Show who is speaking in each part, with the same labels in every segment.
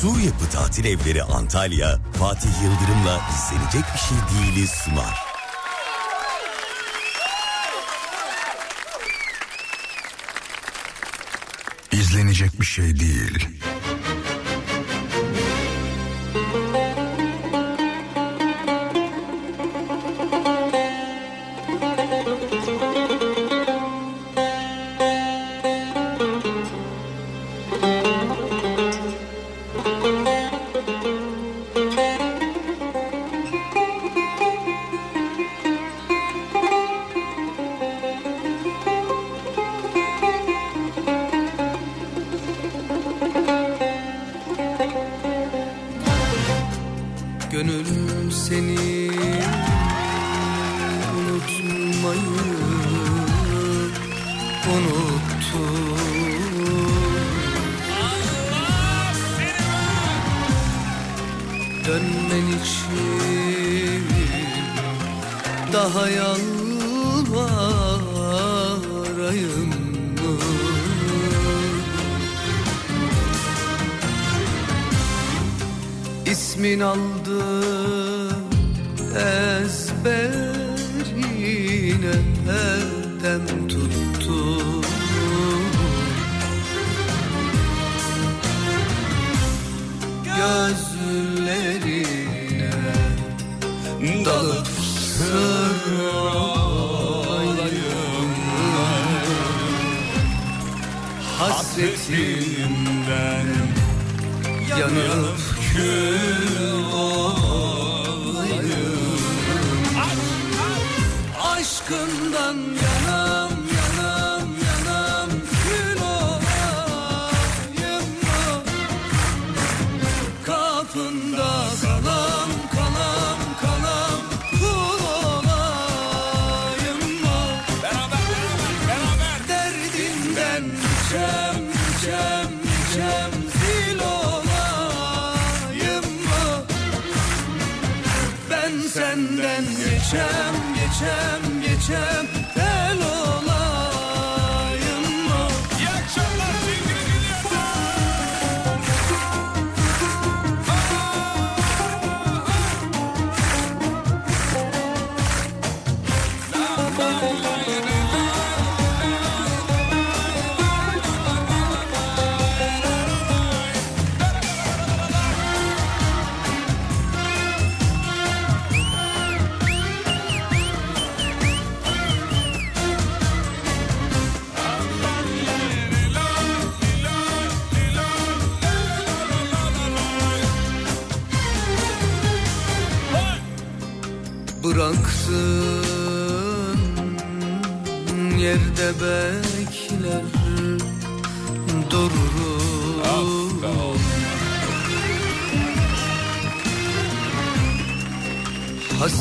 Speaker 1: Sur Yapı Tatil Evleri Antalya, Fatih Yıldırım'la izlenecek bir şey değiliz sunar.
Speaker 2: İzlenecek bir şey değil.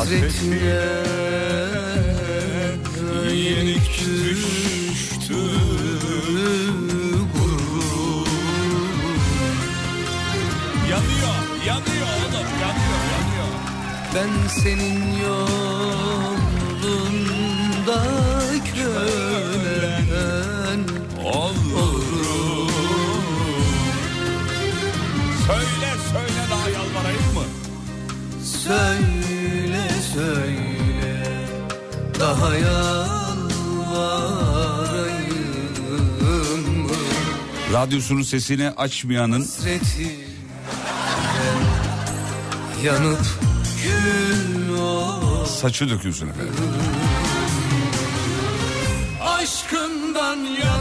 Speaker 3: Hasretine
Speaker 4: Radyosunun sesini açmayanın
Speaker 3: Hasretinden yanıp
Speaker 4: saçı dökülsün efendim.
Speaker 3: Aşkından yanam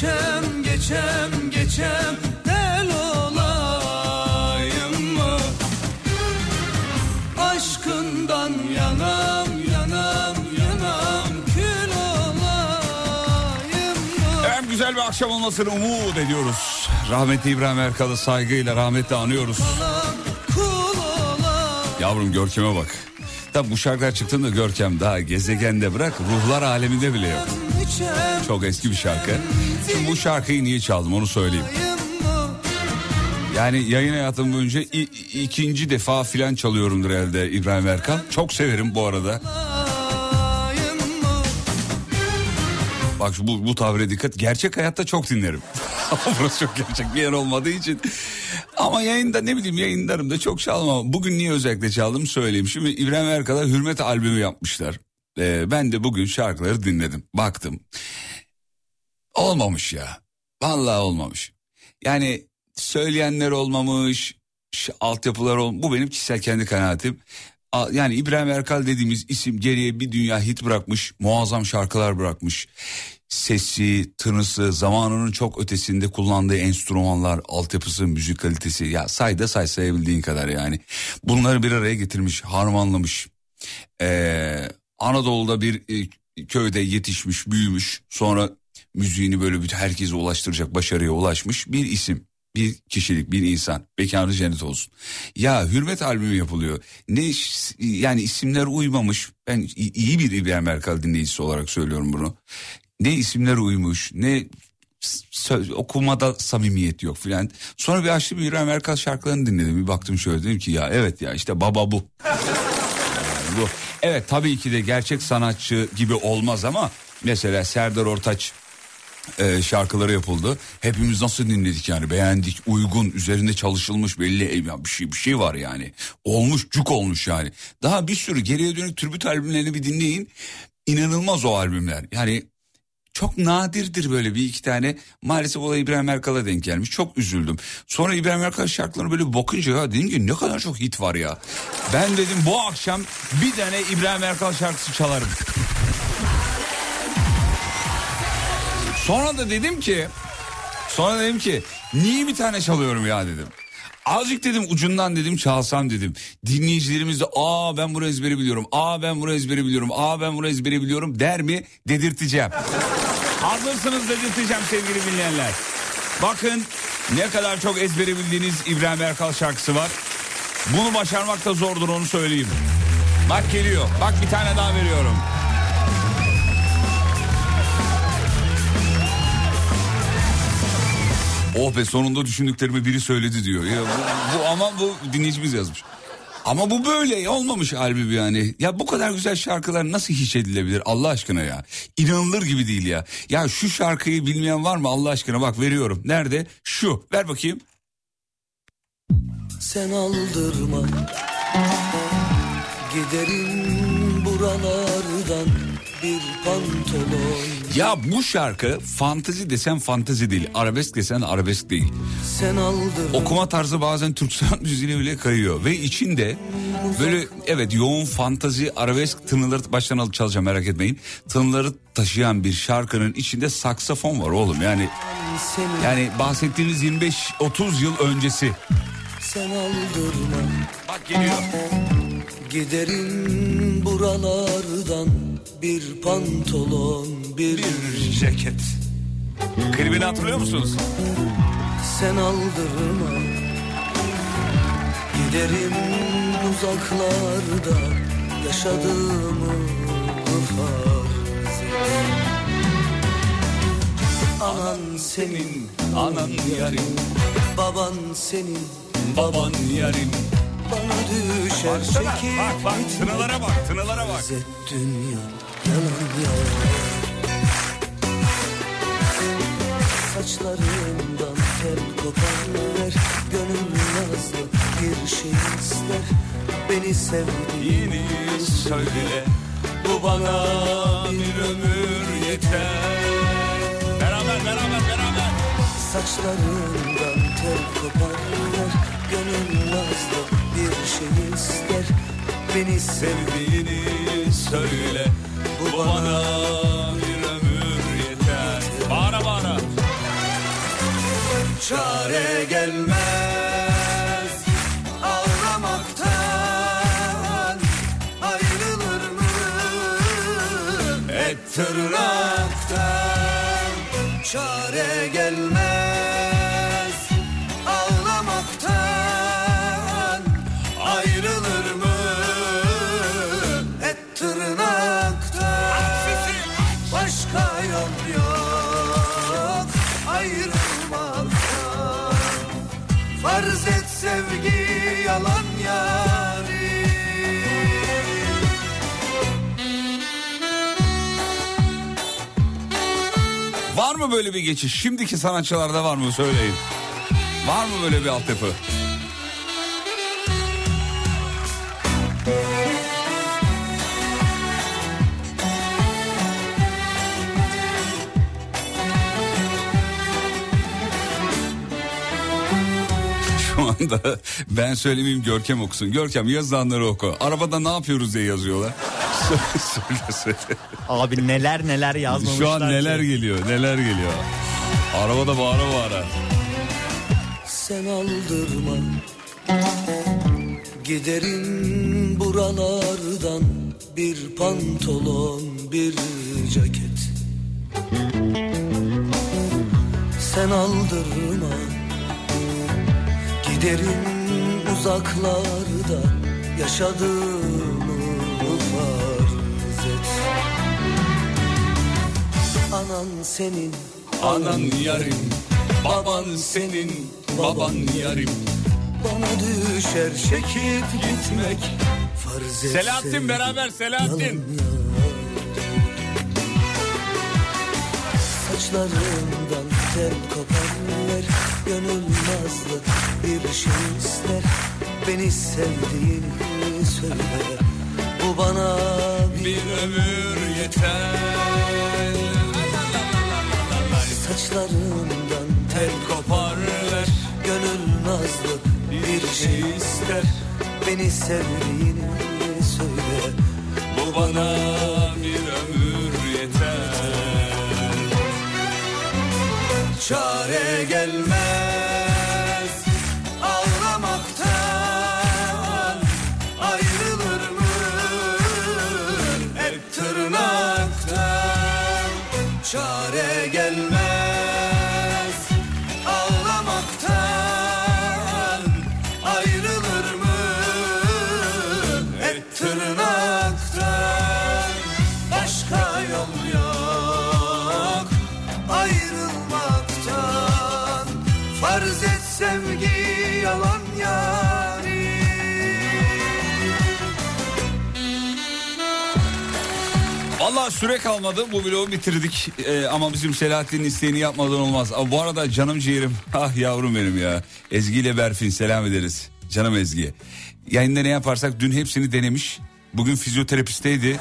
Speaker 3: geçem geçem geçem del olayım mı? Aşkından yanam yanam yanam kül olayım mı?
Speaker 4: Hem güzel bir akşam olmasını umut ediyoruz. Rahmetli İbrahim Erkal'ı saygıyla rahmetle anıyoruz.
Speaker 3: Yavrum Görkem'e bak. Tabi bu şarkılar çıktığında Görkem daha gezegende bırak ruhlar aleminde bile yok. Çok eski bir şarkı. Şimdi bu şarkıyı niye çaldım onu söyleyeyim. Yani yayın hayatım boyunca ikinci defa filan çalıyorumdur herhalde İbrahim Erkan. Çok severim bu arada. Bak bu, bu tabire dikkat. Gerçek hayatta çok dinlerim. Burası çok gerçek bir yer olmadığı için. Ama yayında ne bileyim yayınlarımda çok çalmam. Bugün niye özellikle çaldım söyleyeyim. Şimdi İbrahim Erkal'a Hürmet albümü yapmışlar. Ee, ben de bugün şarkıları dinledim. Baktım. Olmamış ya. Vallahi olmamış. Yani söyleyenler olmamış. Altyapılar ol. Bu benim kişisel kendi kanaatim. Yani İbrahim Erkal dediğimiz isim geriye bir dünya hit bırakmış. Muazzam şarkılar bırakmış. Sesi, tınısı, zamanının çok ötesinde kullandığı enstrümanlar, altyapısı, müzik kalitesi. Ya say da say sayabildiğin kadar yani. Bunları bir araya getirmiş, harmanlamış. Ee, Anadolu'da bir e, köyde yetişmiş, büyümüş. Sonra müziğini böyle bir herkese ulaştıracak başarıya ulaşmış bir isim. Bir kişilik, bir insan. Bekarı cennet olsun. Ya Hürmet albümü yapılıyor. Ne yani isimler uymamış. Ben iyi bir İbrahim Erkal dinleyicisi olarak söylüyorum bunu. Ne isimler uymuş, ne okumada samimiyet yok filan. Sonra bir açtım İbrahim Erkal şarkılarını dinledim. Bir baktım şöyle dedim ki ya evet ya işte baba bu. bu. Evet tabii ki de gerçek sanatçı gibi olmaz ama mesela Serdar Ortaç e, şarkıları yapıldı. Hepimiz nasıl dinledik yani beğendik, uygun, üzerinde çalışılmış belli e, bir şey bir şey var yani. Olmuş, cuk olmuş yani. Daha bir sürü geriye dönük tribüt albümlerini bir dinleyin. İnanılmaz o albümler. Yani çok nadirdir böyle bir iki tane. Maalesef olay İbrahim Erkal'a denk gelmiş. Çok üzüldüm. Sonra İbrahim Erkal şarkılarını böyle bakınca ya dedim ki ne kadar çok hit var ya. Ben dedim bu akşam bir tane İbrahim Erkal şarkısı çalarım. Sonra da dedim ki sonra dedim ki niye bir tane çalıyorum ya dedim. Azıcık dedim ucundan dedim çalsam dedim. Dinleyicilerimiz de aa ben bunu ezberi biliyorum. Aa ben bunu ezberi biliyorum. Aa ben bunu ezberi biliyorum der mi dedirteceğim. Hazırsınız dedirteceğim sevgili dinleyenler. Bakın ne kadar çok ezberi bildiğiniz İbrahim Erkal şarkısı var. Bunu başarmak da zordur onu söyleyeyim. Bak geliyor. Bak bir tane daha veriyorum. Oh be sonunda düşündüklerimi biri söyledi diyor. Ya bu, bu ama bu dinleyicimiz yazmış. Ama bu böyle olmamış albüm yani. Ya bu kadar güzel şarkılar nasıl hiç edilebilir Allah aşkına ya. İnanılır gibi değil ya. Ya şu şarkıyı bilmeyen var mı Allah aşkına bak veriyorum. Nerede? Şu ver bakayım.
Speaker 2: Sen aldırma Giderim buralardan bir pantolon
Speaker 3: Ya bu şarkı fantezi desen fantezi değil. Arabesk desen arabesk değil.
Speaker 2: Sen aldırma
Speaker 3: Okuma tarzı bazen Türk sanat müziğine bile kayıyor. Ve içinde böyle evet yoğun fantazi arabesk tınıları baştan alıp çalacağım merak etmeyin. Tınıları taşıyan bir şarkının içinde saksafon var oğlum. Yani yani bahsettiğiniz 25-30 yıl öncesi.
Speaker 2: Sen aldırma
Speaker 3: Bak geliyor.
Speaker 2: Giderim buralardan bir pantolon bir,
Speaker 3: Bir ceket. Klibini hatırlıyor musunuz?
Speaker 2: Sen aldırma Giderim uzaklarda yaşadığımı farz. Anan senin,
Speaker 3: Anan yarim,
Speaker 2: baban senin
Speaker 3: baban yarim.
Speaker 2: Bana düşer
Speaker 3: Baksana,
Speaker 2: çekip
Speaker 3: bak bak tınılara bak tınılara bak.
Speaker 2: Dünya yalan Saçlarından tel kopar ver Gönül nazlı bir şey ister Beni sevdiğin
Speaker 3: Yeni söyle bu bana bir ömür yeter. Beraber beraber beraber.
Speaker 2: Saçlarından tel kopar ver Gönül nazlı bir şey ister Beni sevdiğin
Speaker 3: Sevdiğini söyle bu bana bir ömür yeter. Bağıra bağıra.
Speaker 2: çare gelmez Ağlamaktan ayrılır mı Et tırnaktan çare gelmez mı
Speaker 3: böyle bir geçiş? Şimdiki sanatçılarda var mı söyleyin. Var mı böyle bir altyapı? Anda ben söylemeyeyim Görkem okusun. Görkem yazılanları oku. Arabada ne yapıyoruz diye yazıyorlar. söyle söyle.
Speaker 5: Abi neler neler yazmamışlar.
Speaker 3: Şu an neler
Speaker 5: ki.
Speaker 3: geliyor neler geliyor. Arabada bağıra bağıra.
Speaker 2: sen aldırma Giderin buralardan bir pantolon bir ceket Sen aldırma Giderin uzaklarda yaşadığımı farz et Anan senin
Speaker 3: Anan yarim, baban senin, baban yarim.
Speaker 2: Bana düşer çekip gitmek Farz et
Speaker 3: Selahattin beraber Selahattin.
Speaker 2: yalan Saçlarından tel koparlar Gönül nazlı bir şey ister. Beni sevdiğini söyle. Bu bana bir
Speaker 3: Bir ömür yeter.
Speaker 2: saçlarından tel
Speaker 3: Koparlar
Speaker 2: Gönül nazlı bir şey ister. Beni sevdiğini söyle.
Speaker 3: Bu bana bir ömür
Speaker 2: Çare gelmez
Speaker 3: Süre kalmadı bu bloğu bitirdik Ee, ama bizim Selahattin'in isteğini yapmadan olmaz. Ama bu arada canım ciğerim ah yavrum benim ya Ezgi ile Berfin selam ederiz canım Ezgi. Yayında ne yaparsak dün hepsini denemiş bugün fizyoterapisteydi.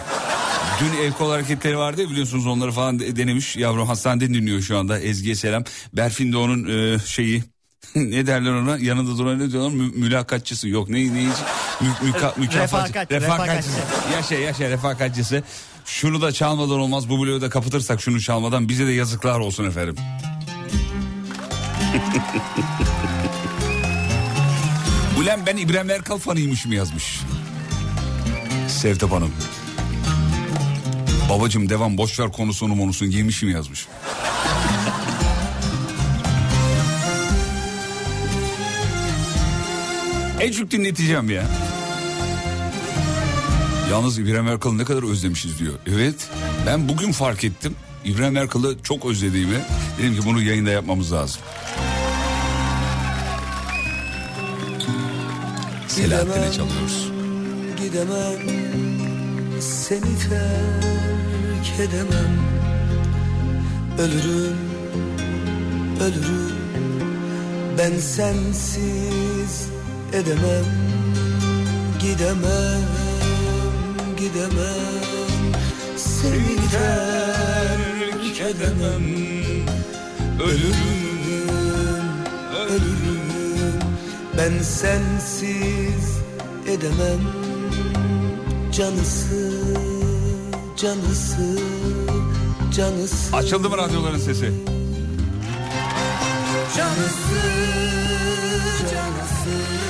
Speaker 3: Dün el kol hareketleri vardı ya biliyorsunuz onları falan de- denemiş. Yavrum hastaneden dinliyor şu anda Ezgi'ye selam. Berfin de onun e, şeyi ne derler ona yanında duran ne diyorlar Mü- mülakatçısı yok ne ne mü, müka, mükafat
Speaker 5: Refakat,
Speaker 3: refakatçısı yaşa yaşa refakatçısı şunu da çalmadan olmaz bu bloğu da kapatırsak şunu çalmadan bize de yazıklar olsun efendim. Ulan ben İbrahim Erkal fanıymışım yazmış. Sevtap Hanım. Babacım devam boşver konusunu monusunu giymişim yazmış. En çok dinleteceğim ya. Yalnız İbrahim Erkal'ı ne kadar özlemişiz diyor. Evet ben bugün fark ettim. İbrahim Erkal'ı çok özlediğimi. Dedim ki bunu yayında yapmamız lazım. Selahattin'e çalıyoruz.
Speaker 2: Gidemem seni terk edemem Ölürüm ölürüm ben sensiz edemem Gidemem gidemem. Seni terk edemem. Ölürüm ölürüm. Ben sensiz edemem. Canısı canısı canısı.
Speaker 3: Açıldı mı radyoların sesi?
Speaker 2: Canısı canısı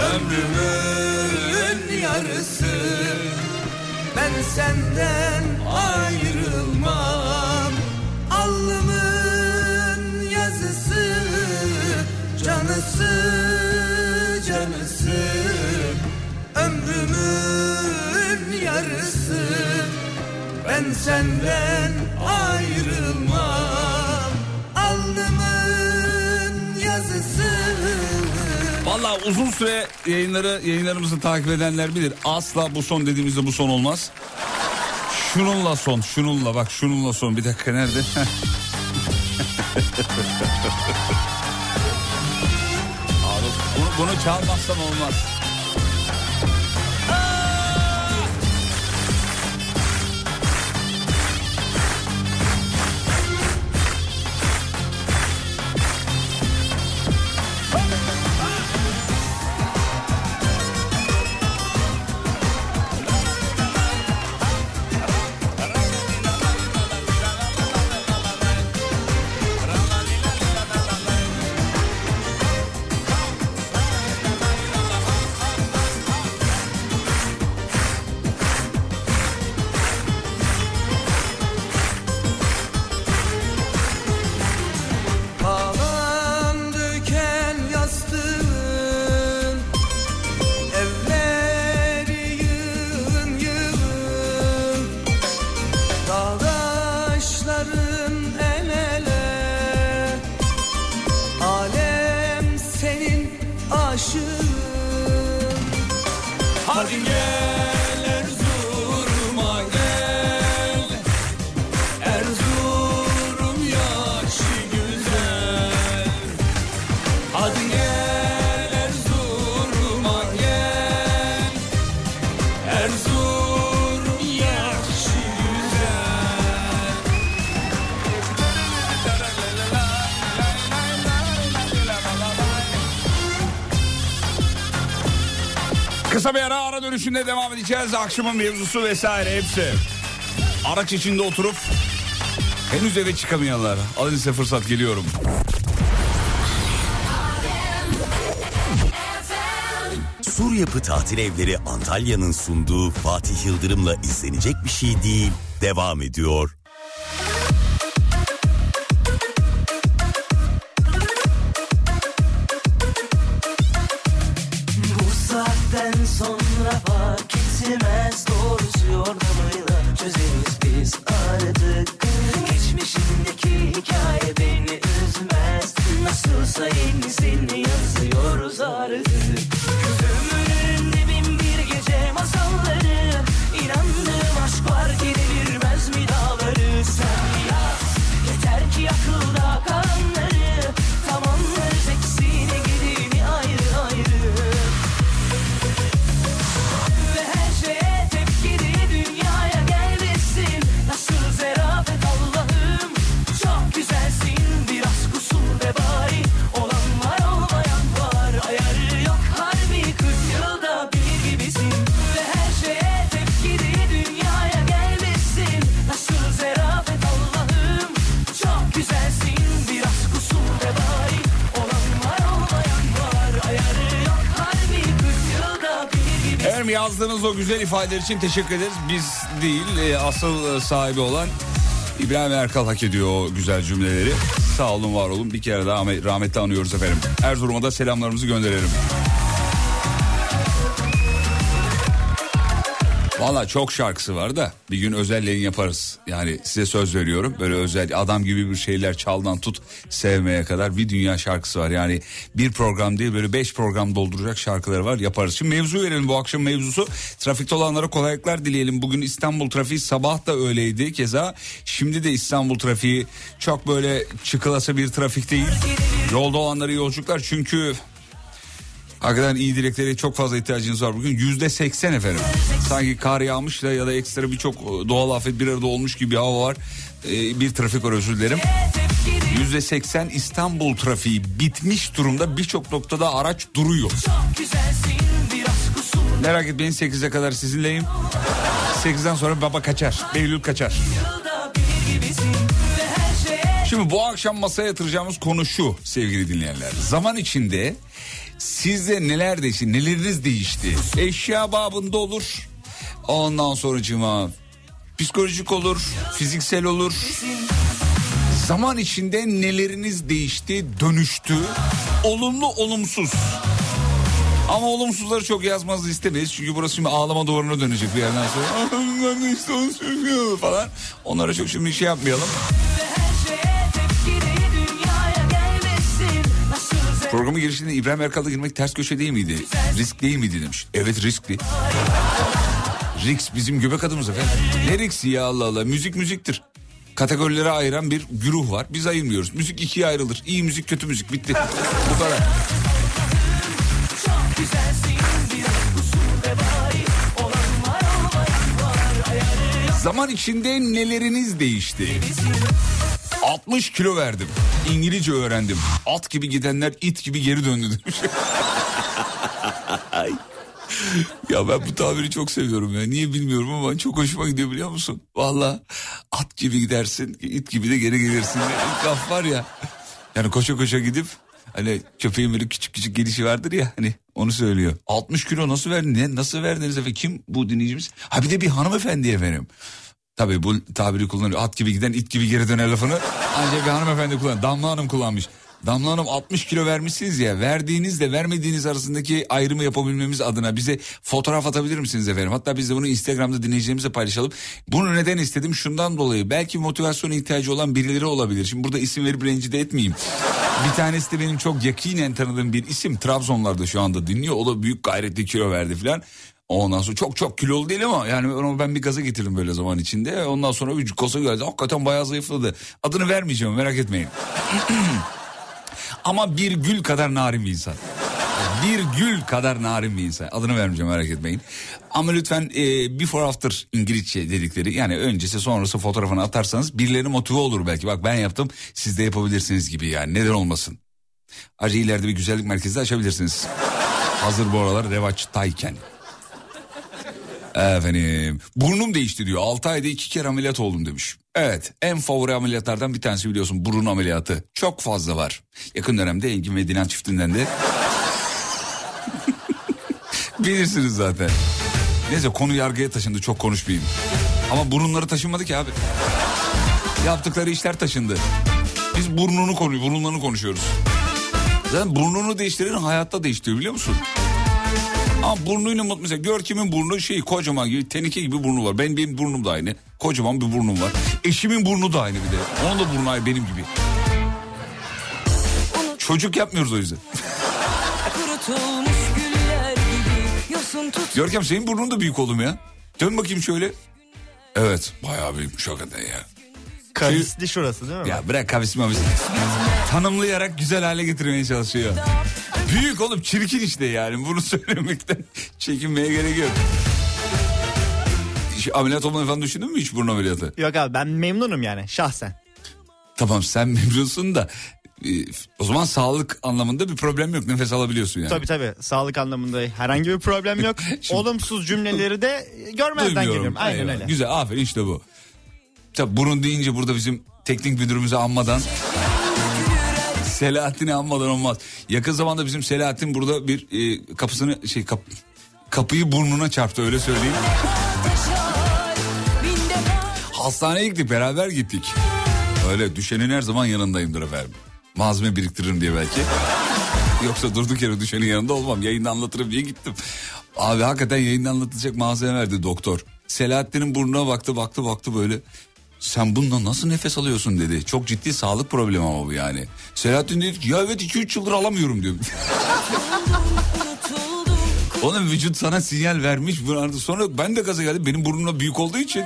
Speaker 2: Ömrümün yarısı. Ben senden ayrılmam. Alnımın yazısı Canısı canısı. Ömrümün yarısı. Ben senden ayrılmam
Speaker 3: Valla uzun süre yayınları yayınlarımızı takip edenler bilir. Asla bu son dediğimizde bu son olmaz. Şununla son, şununla bak şununla son. Bir dakika nerede? Bunu, bunu çalmazsam olmaz. Dönüşünde devam edeceğiz. Akşamın mevzusu vesaire hepsi. Araç içinde oturup henüz eve çıkamayanlar. Alın size fırsat geliyorum.
Speaker 1: Sur Yapı Tatil Evleri Antalya'nın sunduğu Fatih Yıldırım'la izlenecek bir şey değil devam ediyor.
Speaker 3: Güzel ifadeler için teşekkür ederiz. Biz değil e, asıl e, sahibi olan İbrahim Erkal hak ediyor o güzel cümleleri. Sağ olun var olun bir kere daha rahmetli anıyoruz efendim. Erzurum'a da selamlarımızı gönderelim. Valla çok şarkısı var da bir gün özel yayın yaparız. Yani size söz veriyorum böyle özel adam gibi bir şeyler çaldan tut sevmeye kadar bir dünya şarkısı var. Yani bir program değil böyle beş program dolduracak şarkıları var yaparız. Şimdi mevzu verelim bu akşam mevzusu. Trafikte olanlara kolaylıklar dileyelim. Bugün İstanbul trafiği sabah da öyleydi keza. Şimdi de İstanbul trafiği çok böyle çıkılası bir trafik değil. Yolda olanlara yolculuklar çünkü Hakikaten iyi dileklere çok fazla ihtiyacınız var bugün. Yüzde seksen efendim. Sanki kar yağmış da ya da ekstra birçok e, doğal afet bir arada olmuş gibi hava var. Ee, bir trafik var özür dilerim. Yüzde seksen İstanbul trafiği bitmiş durumda. Birçok noktada araç duruyor. Merak etmeyin 8'e kadar sizinleyim. 8'den sonra baba kaçar. Behlül kaçar. Şimdi bu akşam masaya yatıracağımız konu şu sevgili dinleyenler. Zaman içinde sizde neler değişti, neleriniz değişti? Eşya babında olur. Ondan sonra psikolojik olur, fiziksel olur. Zaman içinde neleriniz değişti, dönüştü? Olumlu, olumsuz. Ama olumsuzları çok yazmanızı istemeyiz. Çünkü burası şimdi ağlama duvarına dönecek bir yerden sonra. "Ah, bunlar da işte onu söylüyor" falan. Onlara çok şimdi şey yapmayalım.
Speaker 2: her şeye
Speaker 3: Programın girişinde İbrahim Erkal'da girmek ters köşe değil miydi? Risk değil miydi demiş. Evet riskli. Risk bizim göbek adımız efendim. Ne riski ya Allah Allah. Müzik müziktir. kategorilere ayıran bir güruh var. Biz ayırmıyoruz. Müzik ikiye ayrılır. İyi müzik, kötü müzik. Bitti. Bu kadar. Zaman içinde neleriniz değişti? 60 kilo verdim. İngilizce öğrendim. At gibi gidenler it gibi geri döndü demiş. Ya ben bu tabiri çok seviyorum ya. Niye bilmiyorum ama çok hoşuma gidiyor biliyor musun? Valla at gibi gidersin, it gibi de geri gelirsin. Laf var ya. Yani koşa koşa gidip hani köpeğin böyle küçük küçük gelişi vardır ya hani onu söylüyor. 60 kilo nasıl verdin? Ne, nasıl verdiniz efendim? Kim bu dinleyicimiz? Ha bir de bir hanımefendi efendim. Tabii bu tabiri kullanıyor. At gibi giden it gibi geri döner lafını ancak bir hanımefendi kullan. Damla Hanım kullanmış. Damla Hanım 60 kilo vermişsiniz ya verdiğinizle vermediğiniz arasındaki ayrımı yapabilmemiz adına bize fotoğraf atabilir misiniz efendim? Hatta biz de bunu Instagram'da dinleyicilerimizle paylaşalım. Bunu neden istedim? Şundan dolayı belki motivasyon ihtiyacı olan birileri olabilir. Şimdi burada isim verip rencide etmeyeyim. Bir tanesi de benim çok yakinen tanıdığım bir isim. Trabzonlarda şu anda dinliyor. O da büyük gayretli kilo verdi filan. Ondan sonra çok çok kilolu değil ama yani onu ben bir gaza getirdim böyle zaman içinde. Ondan sonra bir kosa geldi. Hakikaten bayağı zayıfladı. Adını vermeyeceğim merak etmeyin. ama bir gül kadar narin bir insan. Bir gül kadar narin bir insan. Adını vermeyeceğim merak etmeyin. Ama lütfen e, before after İngilizce dedikleri yani öncesi sonrası fotoğrafını atarsanız birileri motive olur belki. Bak ben yaptım siz de yapabilirsiniz gibi yani neden olmasın. Ayrıca ileride bir güzellik merkezi açabilirsiniz. Hazır bu aralar revaçtayken. Efendim burnum değişti diyor 6 ayda 2 kere ameliyat oldum demiş. Evet en favori ameliyatlardan bir tanesi biliyorsun burun ameliyatı. Çok fazla var. Yakın dönemde Engin ve Dilan çiftinden de. Bilirsiniz zaten. Neyse konu yargıya taşındı çok konuşmayayım. Ama burunları taşınmadı ki abi. Yaptıkları işler taşındı. Biz burnunu konu, burunlarını konuşuyoruz. Zaten burnunu değiştiren hayatta değiştiriyor biliyor musun? Ama burnuyla mutlu mesela Görkem'in burnu şey kocaman gibi tenike gibi burnu var. Benim, benim burnum da aynı. Kocaman bir burnum var. Eşimin burnu da aynı bir de. Onun da burnu aynı benim gibi. Çocuk yapmıyoruz o yüzden.
Speaker 2: Kurutulmuş güller gibi Yosun tut
Speaker 3: Görkem senin burnun da büyük oğlum ya. Dön bakayım şöyle. Evet bayağı büyükmüş hakikaten ya.
Speaker 5: Kavisli şurası değil mi?
Speaker 3: Ya bırak kavis mavis. Tanımlayarak güzel hale getirmeye çalışıyor. Büyük oğlum çirkin işte yani. Bunu söylemekten çekinmeye gerek yok. Şu ameliyat olmayı falan düşündün mü hiç burun ameliyatı?
Speaker 5: Yok abi ben memnunum yani şahsen.
Speaker 3: Tamam sen memnunsun da e, o zaman sağlık anlamında bir problem yok. Nefes alabiliyorsun yani.
Speaker 5: Tabii tabii sağlık anlamında herhangi bir problem yok.
Speaker 3: Şimdi-
Speaker 5: Olumsuz cümleleri de görmezden
Speaker 3: Duymuyorum.
Speaker 5: geliyorum. Aynen
Speaker 3: Eyvallah.
Speaker 5: öyle.
Speaker 3: Güzel aferin işte bu. Tabii burun deyince burada bizim teknik müdürümüzü anmadan Selahattin'i anmadan olmaz. Yakın zamanda bizim Selahattin burada bir e, kapısını şey kap, kapıyı burnuna çarptı öyle söyleyeyim. Hastaneye gittik beraber gittik. Öyle düşenin her zaman yanındayımdır efendim. Malzeme biriktiririm diye belki. Yoksa durduk yere düşenin yanında olmam. Yayında anlatırım diye gittim. Abi hakikaten yayında anlatacak malzeme verdi doktor. Selahattin'in burnuna baktı baktı baktı böyle. Sen bununla nasıl nefes alıyorsun dedi. Çok ciddi sağlık problemi ama bu yani. Selahattin dedi ki ya evet 2-3 yıldır alamıyorum diyor. Onun vücut sana sinyal vermiş. Sonra ben de gaza geldim. Benim burnumda büyük olduğu için.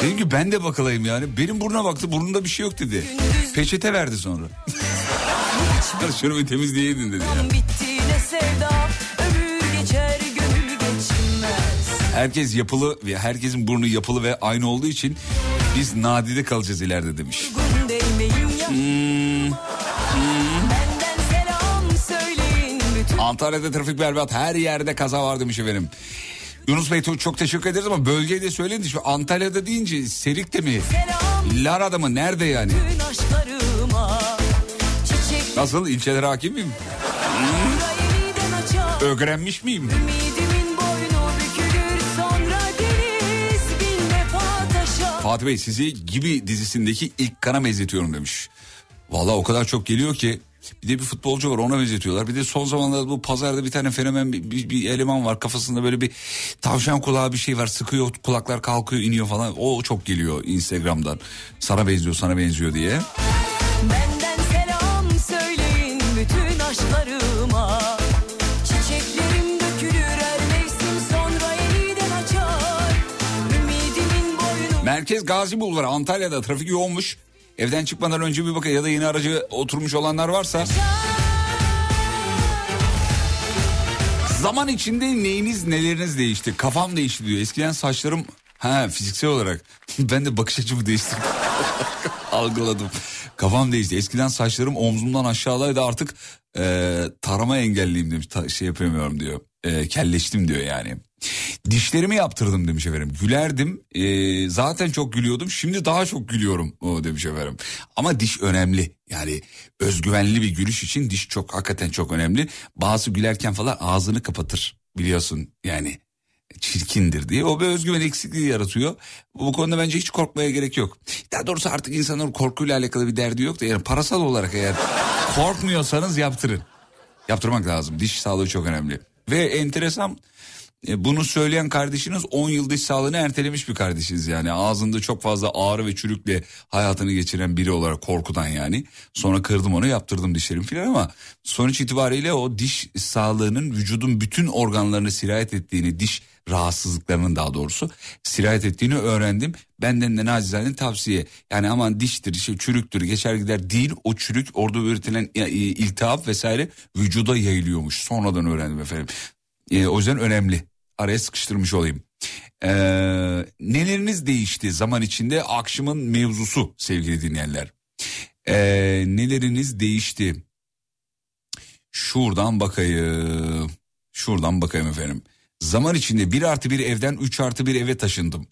Speaker 3: Dedim ki ben de bakılayım yani. Benim burnuna baktı burnunda bir şey yok dedi. Peçete verdi sonra. Şunu bir temizleyeydin dedi ya. Herkes yapılı ve herkesin burnu yapılı ve aynı olduğu için biz nadide kalacağız ileride demiş. Hmm.
Speaker 2: Bütün
Speaker 3: Antalya'da trafik berbat her yerde kaza var demiş efendim. Yunus Bey çok- teşekkür ederiz ama bölgeyi de söyleyin. de Şu Antalya'da deyince Serik'te mi? Lara'da mı? Nerede yani? Nasıl? İlçelere hakim miyim?
Speaker 2: açar
Speaker 3: Öğrenmiş miyim?
Speaker 2: Ümidimin
Speaker 3: Fatih Bey sizi Gibi dizisindeki ilk kana benzetiyorum demiş. Vallahi o kadar çok geliyor ki bir de bir futbolcu var ona benzetiyorlar. Bir de son zamanlarda bu pazarda bir tane fenomen bir, bir, bir eleman var kafasında böyle bir tavşan kulağı bir şey var sıkıyor kulaklar kalkıyor iniyor falan. O çok geliyor Instagram'dan sana benziyor sana benziyor diye.
Speaker 2: Benden selam söyleyin bütün aşklarıma
Speaker 3: Merkez Gazi Bulvarı Antalya'da trafik yoğunmuş. Evden çıkmadan önce bir bakın ya da yeni aracı oturmuş olanlar varsa. Zaman içinde neyiniz neleriniz değişti? Kafam değişti diyor. Eskiden saçlarım ha fiziksel olarak ben de bakış açımı değiştirdim. Algıladım. Kafam değişti. Eskiden saçlarım omzumdan aşağıdaydı artık e, tarama engelliyim demiş. Ta- şey yapamıyorum diyor. E, kelleştim diyor yani. Dişlerimi yaptırdım demiş efendim. Gülerdim. e, zaten çok gülüyordum. Şimdi daha çok gülüyorum o demiş efendim. Ama diş önemli. Yani özgüvenli bir gülüş için diş çok hakikaten çok önemli. Bazı gülerken falan ağzını kapatır biliyorsun yani çirkindir diye. O bir özgüven eksikliği yaratıyor. Bu konuda bence hiç korkmaya gerek yok. Daha doğrusu artık insanların korkuyla alakalı bir derdi yok da yani parasal olarak eğer korkmuyorsanız yaptırın. Yaptırmak lazım. Diş sağlığı çok önemli. Ve enteresan bunu söyleyen kardeşiniz 10 yıl diş sağlığını ertelemiş bir kardeşiniz yani. Ağzında çok fazla ağrı ve çürükle hayatını geçiren biri olarak korkudan yani. Sonra kırdım onu yaptırdım dişlerimi filan ama sonuç itibariyle o diş sağlığının vücudun bütün organlarını sirayet ettiğini, diş rahatsızlıklarının daha doğrusu sirayet ettiğini öğrendim. Benden de nacizane tavsiye. Yani aman diştir, şey, çürüktür, geçer gider değil. O çürük orada üretilen e, e, iltihap vesaire vücuda yayılıyormuş. Sonradan öğrendim efendim. E, o yüzden önemli. Araya sıkıştırmış olayım. Ee, neleriniz değişti zaman içinde akşamın mevzusu sevgili dinleyenler. Ee, neleriniz değişti? Şuradan bakayım. Şuradan bakayım efendim. Zaman içinde bir artı bir evden üç artı bir eve taşındım.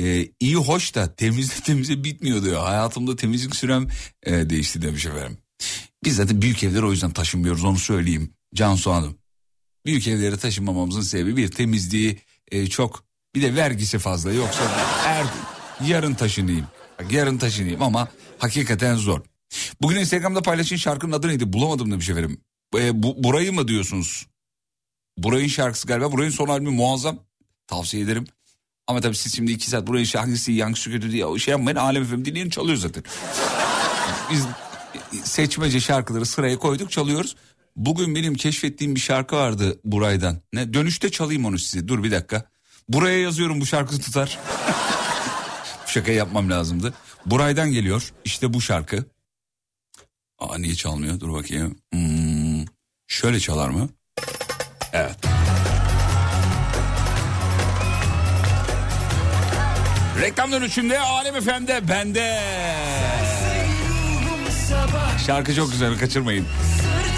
Speaker 3: Ee, iyi hoş da temizle temizle bitmiyor diyor. Hayatımda temizlik sürem e, değişti demiş efendim. Biz zaten büyük evlere o yüzden taşınmıyoruz onu söyleyeyim. Cansu Hanım. Büyük evlere taşınmamamızın sebebi bir temizliği e, çok bir de vergisi fazla yoksa er, yarın taşınayım. Yarın taşınayım ama hakikaten zor. Bugün Instagram'da paylaşın şarkının adı neydi bulamadım demiş efendim. E, bu, burayı mı diyorsunuz? Burayın şarkısı galiba. Burayın son albümü muazzam. Tavsiye ederim. Ama tabii siz şimdi iki saat burayın şarkısı yankısı kötü diye şey yapmayın. Alem efendim dinleyin çalıyor zaten. Biz seçmece şarkıları sıraya koyduk çalıyoruz. Bugün benim keşfettiğim bir şarkı vardı Buray'dan. Ne dönüşte çalayım onu size. Dur bir dakika. Buraya yazıyorum bu şarkı tutar. bu şakayı yapmam lazımdı. Buray'dan geliyor. İşte bu şarkı. Aa niye çalmıyor? Dur bakayım. Hmm, şöyle çalar mı? Evet. Reklam dönüşünde Alem FM'de bende. Şarkı çok güzel kaçırmayın.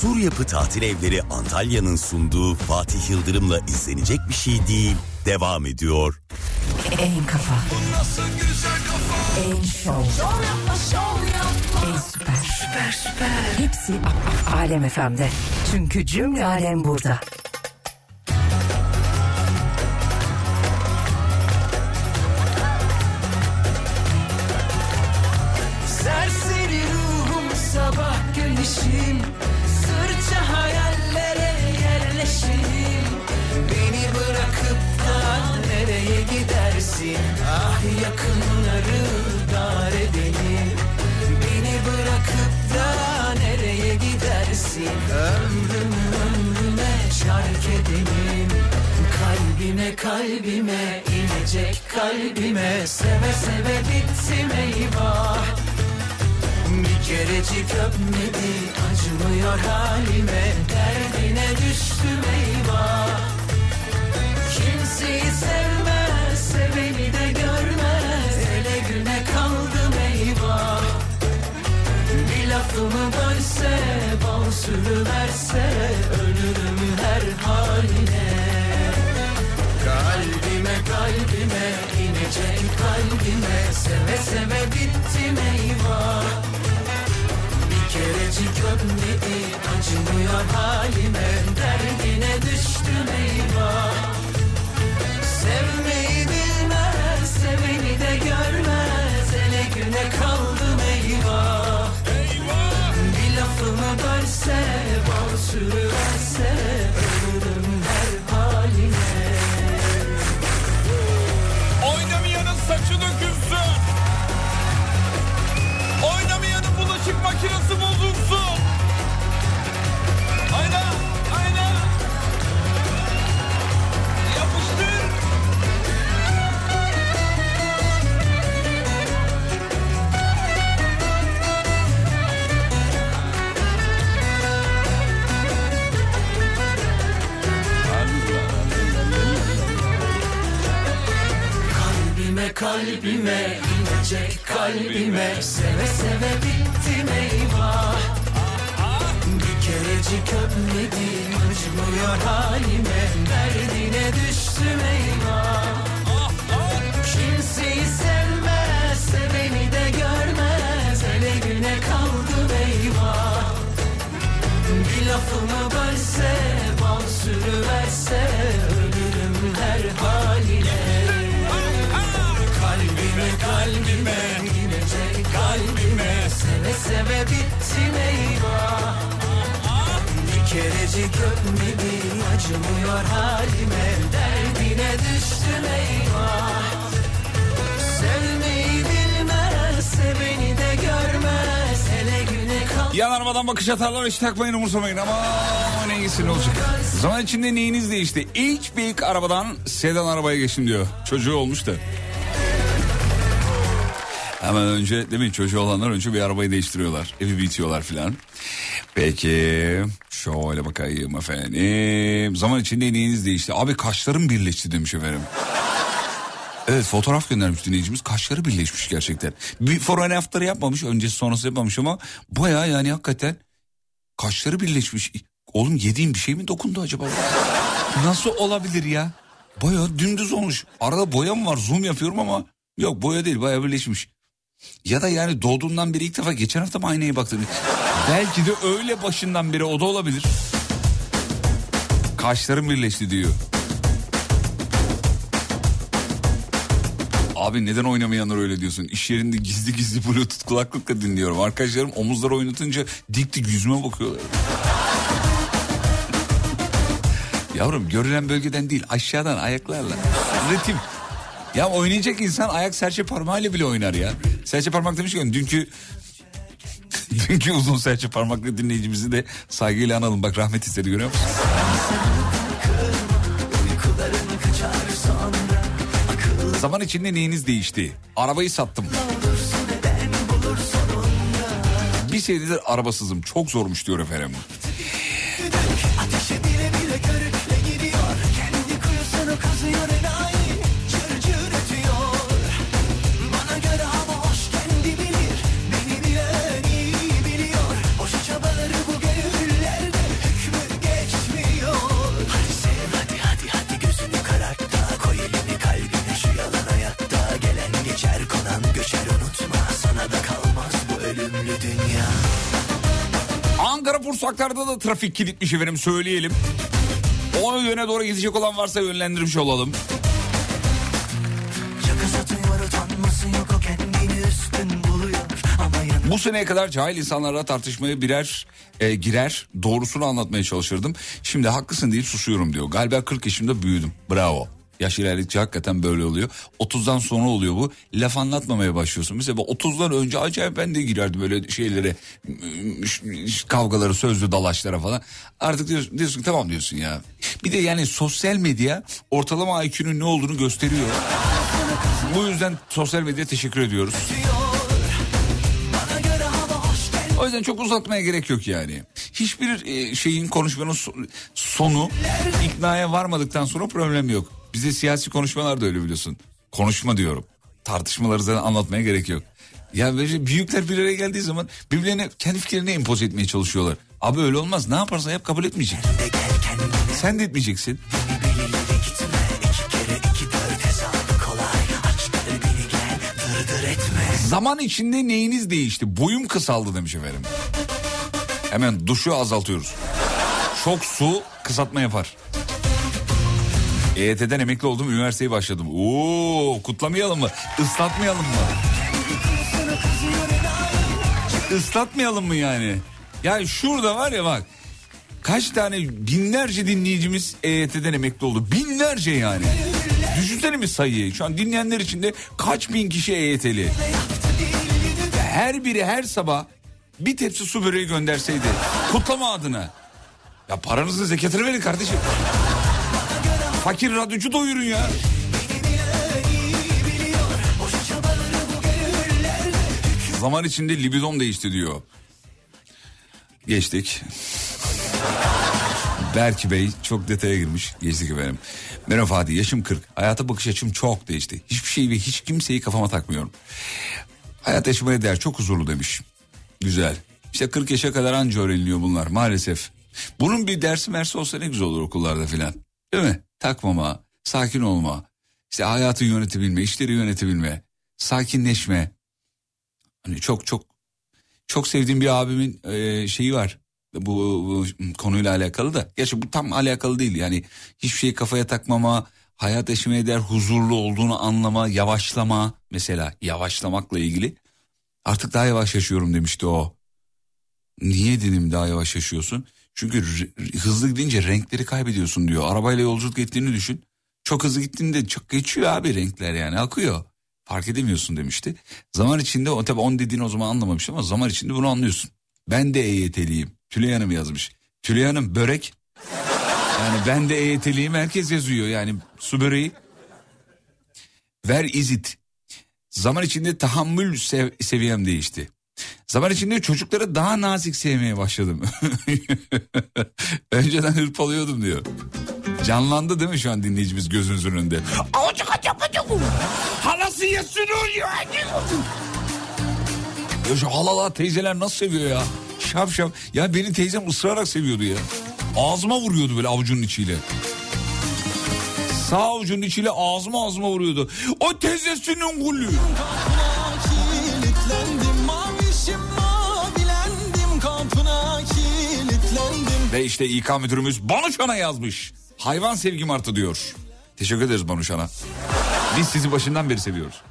Speaker 1: Sur Yapı Tatil Evleri Antalya'nın sunduğu Fatih Yıldırım'la izlenecek bir şey değil. Devam ediyor.
Speaker 6: En kafa. En şov. En süper. Süper süper. Hepsi Alem FM'de. Çünkü cümle alem burada.
Speaker 2: Kalbime inecek kalbime. Seve seve bittim eyvah. Bir kerecik öpmedi acımıyor halime. Derdine düştüm eyvah. Kimseyi sevmez seveni de görmez. Ele güne kaldım eyvah. Bir lafımı bölse bal sürüverse Ölürüm her haline kalbime inecek kalbime Seve seve bitti meyva Bir kerecik ömredi acımıyor halime Derdine düştü meyva
Speaker 7: Sevmeyi bilmez seveni de görmez Ele güne kaldı meyva
Speaker 3: Bir
Speaker 7: lafımı bölse bal sürüverse
Speaker 3: saçı dökülsün. Oynamayanın bulaşık makinesi bozulsun.
Speaker 2: Kalbime inecek kalbime. Seve seve bittim eyvah Bir kerecik öpmedim acımıyor halime. Derdine düştüm eyvah Kimseyi sevmez seveni de görmez. Hele güne kaldım eyvah Bir lafımı bölse bal sürüverse Ölürüm her haline Kalbime inecek kalbime Seve seve bittim eyvah Bir kerecik öpmedi acımıyor halime Derdine düştüm eyvah Sevmeyi bilmez seveni de görmez Hele güne kal
Speaker 3: Yan arabadan bakış atarlar hiç takmayın umursamayın ama ne iyisi ne olacak. Zaman içinde neyiniz değişti? İlk büyük arabadan sedan arabaya geçtim diyor. Çocuğu olmuş da. Hemen önce değil mi çocuğu olanlar önce bir arabayı değiştiriyorlar. Evi bitiyorlar filan. Peki şöyle bakayım efendim. Zaman içinde neyiniz değişti? Abi kaşlarım birleşti demiş efendim. Evet fotoğraf göndermiş dinleyicimiz. Kaşları birleşmiş gerçekten. Bir forehand after yapmamış. Öncesi sonrası yapmamış ama baya yani hakikaten kaşları birleşmiş. Oğlum yediğim bir şey mi dokundu acaba? Nasıl olabilir ya? Baya dümdüz olmuş. Arada boya mı var? Zoom yapıyorum ama yok boya değil baya birleşmiş. Ya da yani doğduğundan beri ilk defa geçen hafta mı aynaya baktın? Belki de öyle başından beri o da olabilir. Kaşlarım birleşti diyor. Abi neden oynamayanlar öyle diyorsun? İş yerinde gizli gizli bluetooth kulaklıkla dinliyorum. Arkadaşlarım omuzları oynatınca dik dik yüzüme bakıyorlar. Yavrum görülen bölgeden değil aşağıdan ayaklarla. Ritim. Ya oynayacak insan ayak serçe parmağıyla bile oynar ya. Serçe parmak demişken dünkü dünkü uzun serçe parmaklı dinleyicimizi de saygıyla analım. Bak rahmet istedi görüyor musun? Zaman içinde neyiniz değişti? Arabayı sattım. Bir senedir arabasızım. Çok zormuş diyor efendim. Ankara Pursaklar'da da trafik kilitmiş efendim söyleyelim. O yöne doğru gidecek olan varsa yönlendirmiş olalım. Bu seneye kadar cahil insanlarla tartışmaya birer e, girer doğrusunu anlatmaya çalışırdım. Şimdi haklısın deyip susuyorum diyor. Galiba 40 yaşımda büyüdüm. Bravo. Yaş ilerledikçe hakikaten böyle oluyor. 30'dan sonra oluyor bu. Laf anlatmamaya başlıyorsun. Mesela bu 30'dan önce acayip ben de girerdim böyle şeylere kavgaları sözlü dalaşlara falan. Artık diyorsun, diyorsun tamam diyorsun ya. Bir de yani sosyal medya ortalama IQ'nun ne olduğunu gösteriyor. Bu yüzden sosyal medyaya teşekkür ediyoruz. O yüzden çok uzatmaya gerek yok yani. Hiçbir e, şeyin konuşmanın so- sonu iknaya varmadıktan sonra problem yok. Bize siyasi konuşmalar da öyle biliyorsun. Konuşma diyorum. Tartışmaları zaten anlatmaya gerek yok. Ya böyle büyükler bir araya geldiği zaman birbirlerine kendi fikirlerini empoze etmeye çalışıyorlar. Abi öyle olmaz. Ne yaparsan yap kabul etmeyecek. Sen de etmeyeceksin. Zaman içinde neyiniz değişti? Boyum kısaldı demiş efendim. Hemen duşu azaltıyoruz. Çok su kısaltma yapar. EYT'den emekli oldum, üniversiteye başladım. Oo, kutlamayalım mı? Islatmayalım mı? Islatmayalım mı yani? Yani şurada var ya bak. Kaç tane binlerce dinleyicimiz EYT'den emekli oldu. Binlerce yani. Düşünsene bir sayıyı. Şu an dinleyenler içinde kaç bin kişi EYT'li. Her biri her sabah bir tepsi su böreği gönderseydi. Kutlama adına. Ya paranızın zekatını verin kardeşim. Fakir radyocu doyurun ya. Zaman içinde libidom değişti diyor. Geçtik. Berk Bey çok detaya girmiş. Geçtik efendim. Merhaba Fatih yaşım 40. Hayata bakış açım çok değişti. Hiçbir şeyi ve hiç kimseyi kafama takmıyorum. Hayat yaşamaya değer çok huzurlu demiş. Güzel. İşte 40 yaşa kadar anca öğreniliyor bunlar maalesef. Bunun bir dersi mersi olsa ne güzel olur okullarda filan. Değil mi? Takmama, sakin olma. İşte hayatı yönetebilme, işleri yönetebilme, sakinleşme. Hani çok çok çok sevdiğim bir abimin e, şeyi var. Bu, bu konuyla alakalı da. Gerçi bu tam alakalı değil yani. Hiçbir şeyi kafaya takmama, hayat yaşamaya değer huzurlu olduğunu anlama, yavaşlama mesela yavaşlamakla ilgili. Artık daha yavaş yaşıyorum demişti o. Niye dedim daha yavaş yaşıyorsun? Çünkü hızlı gidince renkleri kaybediyorsun diyor. Arabayla yolculuk ettiğini düşün. Çok hızlı gittiğinde çok geçiyor abi renkler yani akıyor. Fark edemiyorsun demişti. Zaman içinde o tabii on dediğini o zaman anlamamıştım ama zaman içinde bunu anlıyorsun. Ben de EYT'liyim. Tülay Hanım yazmış. Tülay Hanım börek. Yani ben de EYT'liyim herkes yazıyor yani su böreği. Ver izit. Zaman içinde tahammül sev- seviyem değişti. Zaman içinde çocukları daha nazik sevmeye başladım. Önceden hırpalıyordum diyor. Canlandı değil mi şu an dinleyicimiz gözünüzün önünde? Avucuk acık acık. Halası yesin oluyor. Ya şu halalar teyzeler nasıl seviyor ya? Şap şap. Ya benim teyzem ısırarak seviyordu ya. Ağzıma vuruyordu böyle avucunun içiyle. Sağ avucunun içiyle ağzıma ağzıma vuruyordu. O
Speaker 2: kapına kilitlendim
Speaker 3: Ve işte İK müdürümüz Banuşan'a yazmış. Hayvan sevgim arttı diyor. Teşekkür ederiz Banuşan'a. Biz sizi başından beri seviyoruz.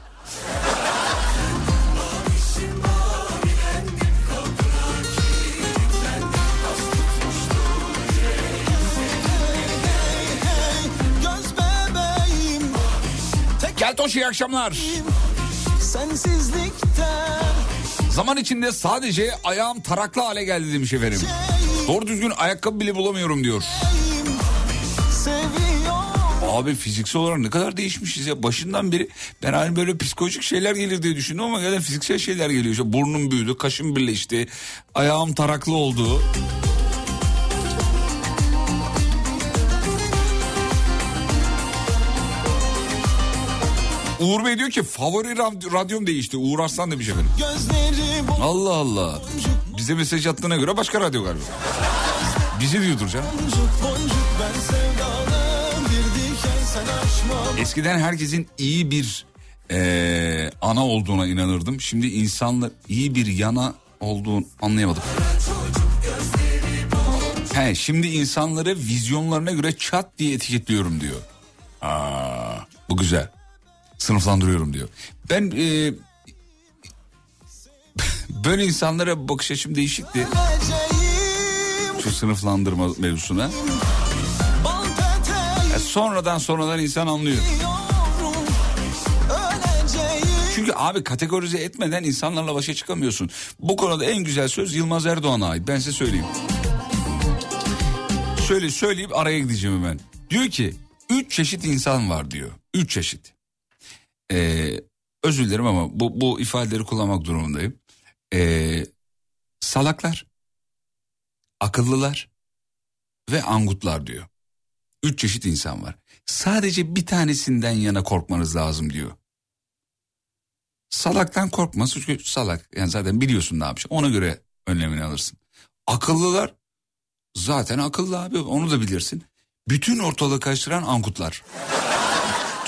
Speaker 3: Keltoş iyi akşamlar. Zaman içinde sadece ayağım taraklı hale geldi demiş efendim. Doğru düzgün ayakkabı bile bulamıyorum diyor. Abi fiziksel olarak ne kadar değişmişiz ya. Başından beri ben hani böyle psikolojik şeyler gelir diye düşündüm ama gerçekten fiziksel şeyler geliyor. İşte burnum büyüdü, kaşım birleşti, ayağım taraklı oldu. Uğur Bey diyor ki favori rad- radyom değişti. Uğur Arslan demiş efendim. Allah Allah. Bize mesaj attığına göre başka radyo galiba. Bizi diyordur canım. Eskiden herkesin iyi bir eee, ana olduğuna inanırdım. Şimdi insanlar iyi bir yana olduğunu anlayamadım. He, şimdi insanları vizyonlarına göre çat diye etiketliyorum diyor. Aa, bu güzel. Sınıflandırıyorum diyor. Ben eee, böyle insanlara bakış açım değişikti. Şu sınıflandırma mevzusuna.
Speaker 2: peteğim
Speaker 3: E, sonradan sonradan insan anlıyor. Çünkü abi kategorize etmeden insanlarla başa çıkamıyorsun. Bu konuda en güzel söz Yılmaz Erdoğan'a ait. Ben size söyleyeyim. Söyle söyleyip araya gideceğim hemen. Diyor ki üç çeşit insan var diyor. Üç çeşit. Ee, özür dilerim ama bu, bu ifadeleri kullanmak durumundayım. Ee, salaklar, akıllılar ve angutlar diyor. Üç çeşit insan var. Sadece bir tanesinden yana korkmanız lazım diyor. Salaktan korkma çünkü salak yani zaten biliyorsun ne yapacak ona göre önlemini alırsın. Akıllılar zaten akıllı abi onu da bilirsin. Bütün ortalığı karıştıran ankutlar.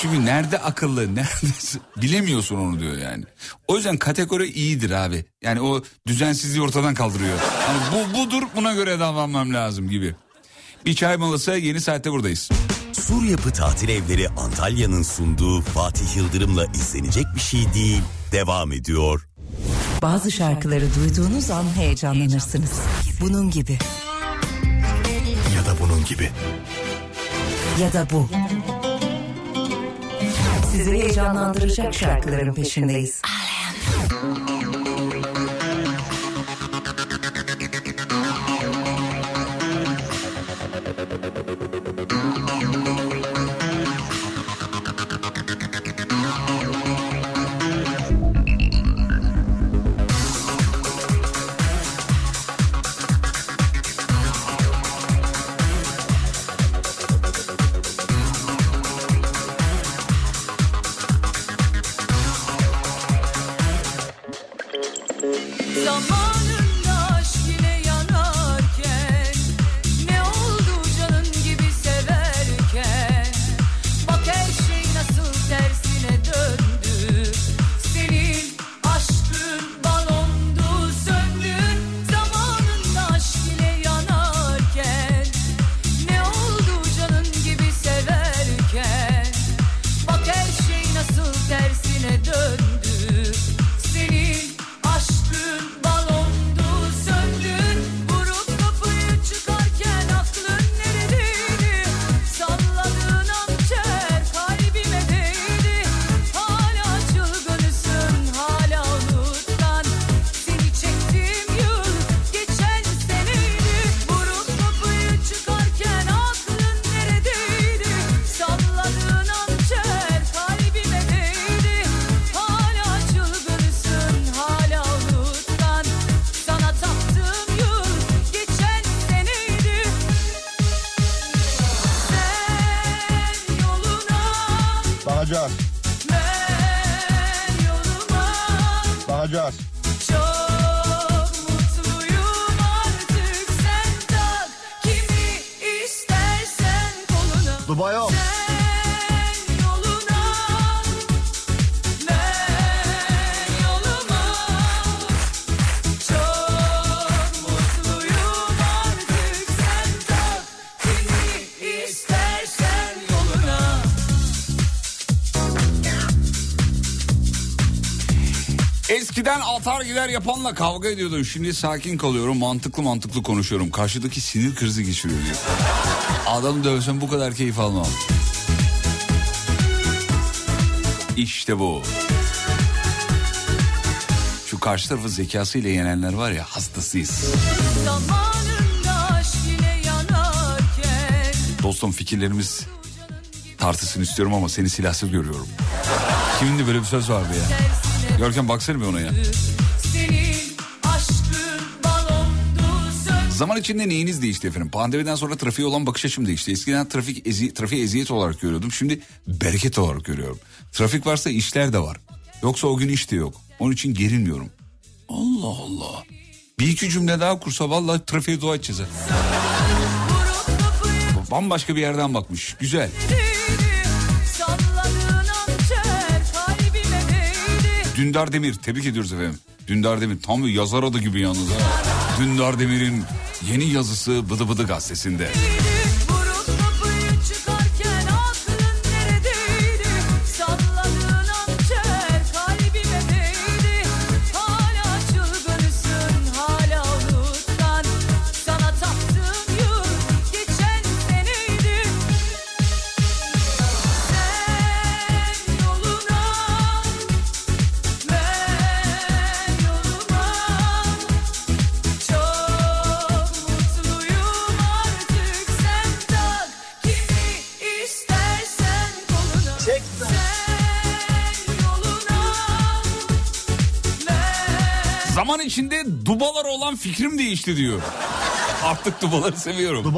Speaker 3: Çünkü nerede akıllı nerede bilemiyorsun onu diyor yani. O yüzden kategori iyidir abi. Yani o düzensizliği ortadan kaldırıyor. Yani bu budur buna göre davranmam lazım gibi. Bir çay molası yeni saatte buradayız.
Speaker 1: Sur Yapı Tatil Evleri Antalya'nın sunduğu Fatih Yıldırım'la izlenecek bir şey değil. Devam ediyor.
Speaker 6: Bazı şarkıları duyduğunuz an heyecanlanırsınız. Bunun gibi
Speaker 8: Ya da bunun gibi.
Speaker 6: ya da bu. Sizi heyecanlandıracak şarkıların peşindeyiz.
Speaker 8: caz. Daha
Speaker 3: atar gider yapanla kavga ediyordum. Şimdi sakin kalıyorum mantıklı mantıklı konuşuyorum. Karşıdaki sinir krizi geçiriyor diyor. Adam dövsem bu kadar keyif almam. İşte bu. Şu karşı tarafı zekasıyla yenenler var ya hastasıyız. Dostum fikirlerimiz tartışsın istiyorum ama seni silahsız görüyorum. De böyle bir söz vardı ya. Görkem baksana bir ona ya. Zaman içinde neyiniz değişti efendim? Pandemiden sonra trafiğe olan bakış açım değişti. Eskiden trafik ezi, trafiğe eziyet olarak görüyordum. Şimdi bereket olarak görüyorum. Trafik varsa işler de var. Yoksa o gün iş de yok. Onun için gerilmiyorum. Allah Allah. Bir iki cümle daha kursa vallahi trafiğe dua edeceğiz. Bambaşka bir yerden bakmış. Güzel.
Speaker 2: değdi
Speaker 3: Dündar Demir tebrik ediyoruz efendim. Dündar Demir tam bir yazar adı gibi yalnız. Dündar Demir'in yeni yazısı Bıdı Bıdı gazetesinde. Olan fikrim değişti diyor. Artık dubaları seviyorum.
Speaker 2: Tak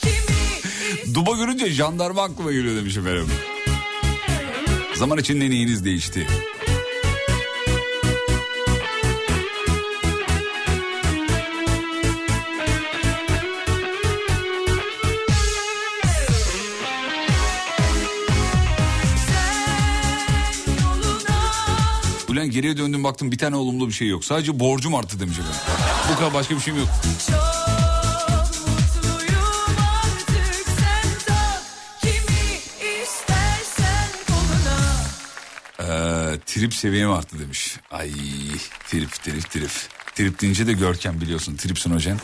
Speaker 2: kimi
Speaker 3: Duba görünce jandarma aklıma geliyor demiş efendim. Zaman içinde neyiniz değişti? Geriye döndüm baktım bir tane olumlu bir şey yok. Sadece borcum arttı demiş efendim. Bu kadar başka bir şeyim yok. Ee, trip seviyem arttı demiş. Ay trip trip trip. Trip deyince de Görkem biliyorsun. Tripsin hocam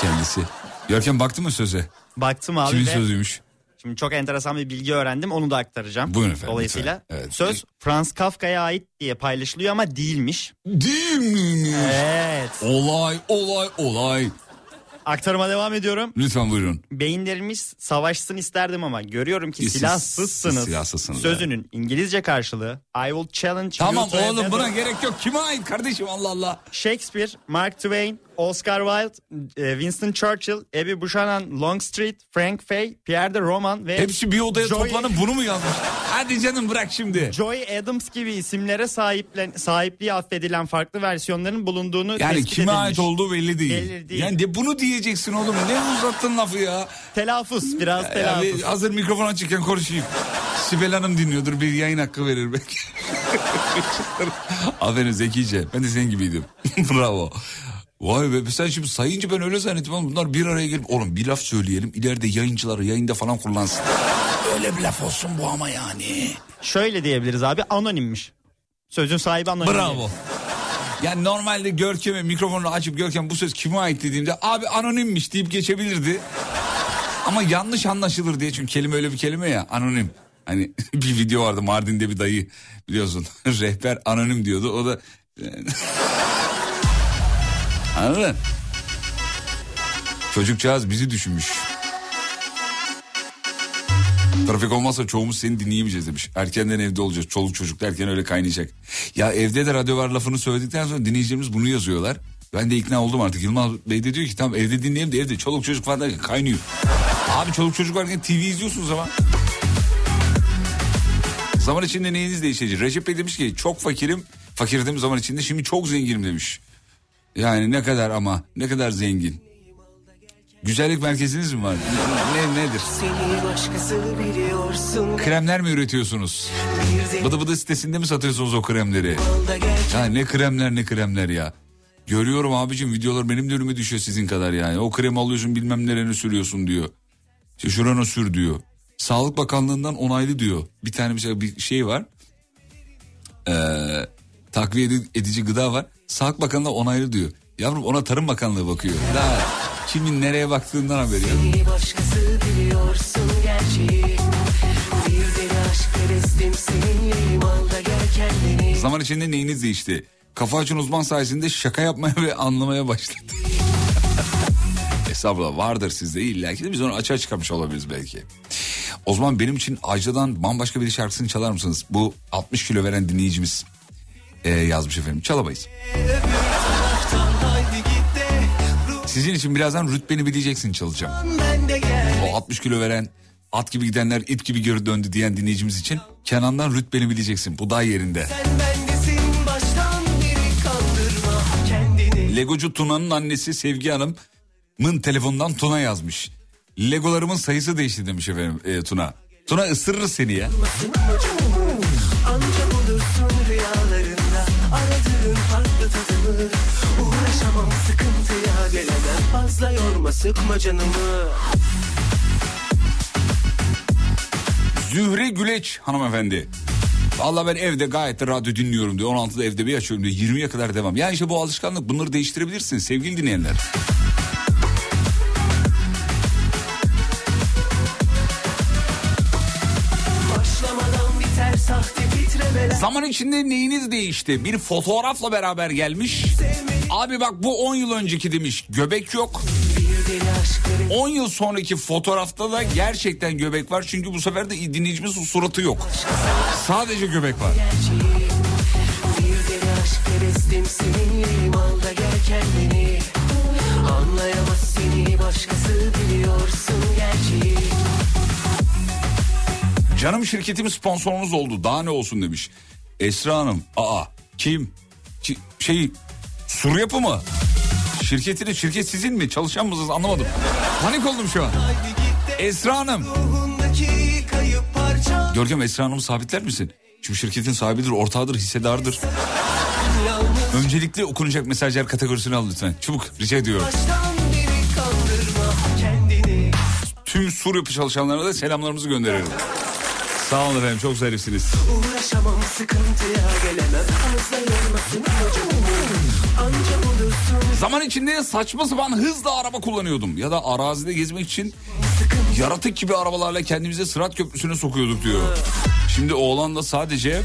Speaker 3: kendisi. Görkem baktı mı söze?
Speaker 5: Baktım abi
Speaker 3: Kimin
Speaker 5: ve
Speaker 3: sözüymüş?
Speaker 5: Şimdi çok enteresan bir bilgi öğrendim. Onu da aktaracağım.
Speaker 3: Buyurun efendim,
Speaker 5: Dolayısıyla
Speaker 3: lütfen. Evet.
Speaker 5: söz Franz Kafka'ya ait diye paylaşılıyor ama değilmiş.
Speaker 3: Değil miymiş?
Speaker 5: Evet.
Speaker 3: Olay olay olay.
Speaker 5: Aktarıma devam ediyorum.
Speaker 3: Lütfen buyurun.
Speaker 5: Beyinlerimiz savaşsın isterdim ama görüyorum ki silahsızsınız.
Speaker 3: silahsızsınız,
Speaker 5: Sözünün İngilizce karşılığı I will challenge
Speaker 3: Tamam
Speaker 5: you a
Speaker 3: oğlum buna gerek yok. Kime ait kardeşim Allah Allah.
Speaker 5: Shakespeare, Mark Twain, Oscar Wilde, e, Winston Churchill, Abby Buchanan, Longstreet, Frank Fay, Pierre de Roman ve
Speaker 3: Hepsi bir odaya
Speaker 5: Joy-
Speaker 3: toplanıp bunu mu yazmış? Hadi canım bırak şimdi.
Speaker 5: Joy Adams gibi isimlere sahiplen, sahipliği affedilen farklı versiyonların bulunduğunu
Speaker 3: Yani
Speaker 5: tespit
Speaker 3: kime
Speaker 5: edilmiş.
Speaker 3: ait olduğu belli değil.
Speaker 5: Belli değil.
Speaker 3: Yani de bunu diyeceksin oğlum. Ne uzattın lafı ya?
Speaker 5: Telaffuz, biraz
Speaker 3: Ya
Speaker 5: telaffuz.
Speaker 3: bir hazır mikrofon açıkken konuşayım. Sibel Hanım dinliyordur bir yayın hakkı verir belki. Aferin zekice. Ben de senin gibiydim. Bravo. Vay be sen şimdi sayınca ben öyle zannettim ama bunlar bir araya gelip oğlum bir laf söyleyelim ileride yayıncıları yayında falan kullansın. Öyle bir laf olsun bu ama yani.
Speaker 5: Şöyle diyebiliriz abi anonimmiş. Sözün sahibi anonim.
Speaker 3: Bravo. Yani normalde Görkem'e mikrofonu açıp Görkem bu söz kime ait dediğimde abi anonimmiş deyip geçebilirdi. Ama yanlış anlaşılır diye çünkü kelime öyle bir kelime ya anonim. Hani bir video vardı Mardin'de bir dayı biliyorsun rehber anonim diyordu o da anladın Çocukcağız bizi düşünmüş. Trafik olmazsa çoğumuz seni dinleyemeyeceğiz demiş. Erkenden evde olacağız. Çoluk çocuk derken öyle kaynayacak. Ya evde de radyo var lafını söyledikten sonra dinleyicilerimiz bunu yazıyorlar. Ben de ikna oldum artık. Yılmaz Bey de diyor ki tamam evde dinleyelim de evde çoluk çocuk falan derken kaynıyor. Abi çoluk çocuk varken TV izliyorsunuz ama. Zaman içinde neyiniz değişecek? Recep Bey demiş ki çok fakirim. Fakirdim zaman içinde şimdi çok zenginim demiş. Yani ne kadar ama ne kadar zengin. Güzellik merkeziniz mi var? Ne, nedir? Kremler mi üretiyorsunuz?
Speaker 2: Bir
Speaker 3: Bıdı bıdı sitesinde mi satıyorsunuz o kremleri? Ya ne kremler ne kremler ya. Görüyorum abicim videolar benim de önüme düşüyor sizin kadar yani. O kremi alıyorsun bilmem nerene sürüyorsun diyor. İşte şurana sür diyor. Sağlık Bakanlığı'ndan onaylı diyor. Bir tane mesela bir şey var. Ee, takviye edi- edici gıda var. Sağlık Bakanlığı onaylı diyor. Yavrum ona Tarım Bakanlığı bakıyor. Daha kimin nereye baktığından haberi yok.
Speaker 2: Başkası biliyorsun gerçeği
Speaker 3: Zaman içinde neyiniz değişti? Kafa açın uzman sayesinde şaka yapmaya ve anlamaya başladı. Estağfurullah vardır sizde illa ki de biz onu açığa çıkarmış olabiliriz belki. O zaman benim için Ajda'dan bambaşka bir şarkısını çalar mısınız? Bu 60 kilo veren dinleyicimiz ee, yazmış efendim. Çalamayız. Sizin için birazdan rütbeni bileceksin çalacağım. O 60 kilo veren at gibi gidenler it gibi geri döndü diyen dinleyicimiz için Kenan'dan rütbeni bileceksin. Bu daha yerinde. Legocu Tuna'nın annesi Sevgi Hanım'ın telefonundan Tuna yazmış. Legolarımın sayısı değişti demiş efendim e, Tuna. Tuna ısırır seni ya.
Speaker 2: Tadımı Uğraşamam sıkıntıya gelemem Fazla yorma sıkma canımı
Speaker 3: Zühre Güleç hanımefendi. Valla ben evde gayet de radyo dinliyorum diyor. 16'da evde bir açıyorum diyor. 20'ye kadar devam. Yani işte bu alışkanlık bunları değiştirebilirsiniz sevgili dinleyenler. Zaman içinde neyiniz değişti? Bir fotoğrafla beraber gelmiş. Abi bak bu 10 yıl önceki demiş. Göbek yok.
Speaker 2: Bir deli aşkları
Speaker 3: 10 yıl sonraki fotoğrafta da gerçekten göbek var. Çünkü bu sefer de dinleyicimizin suratı yok. Sadece göbek var.
Speaker 2: Anlayamaz seni başkası biliyorsun gerçeği
Speaker 3: Canım şirketim sponsorunuz oldu. Daha ne olsun demiş. Esra Hanım. Aa kim? Ki- şey sur yapı mı? Şirketiniz şirket sizin mi? Çalışan mısınız anlamadım. Panik oldum şu an. Esra Hanım. Görkem Esra Hanım'ı sabitler misin? Çünkü şirketin sahibidir, ortağıdır, hissedardır. Öncelikle okunacak mesajlar kategorisini al lütfen. Çabuk rica ediyorum. Tüm sur yapı çalışanlarına da selamlarımızı gönderelim. Sağ olun efendim çok zarifsiniz.
Speaker 2: Uğraşamam sıkıntıya gelemem
Speaker 3: Zaman içinde saçma sapan hızla araba kullanıyordum. Ya da arazide gezmek için yaratık gibi arabalarla kendimize sırat köprüsüne sokuyorduk diyor. Şimdi oğlan da sadece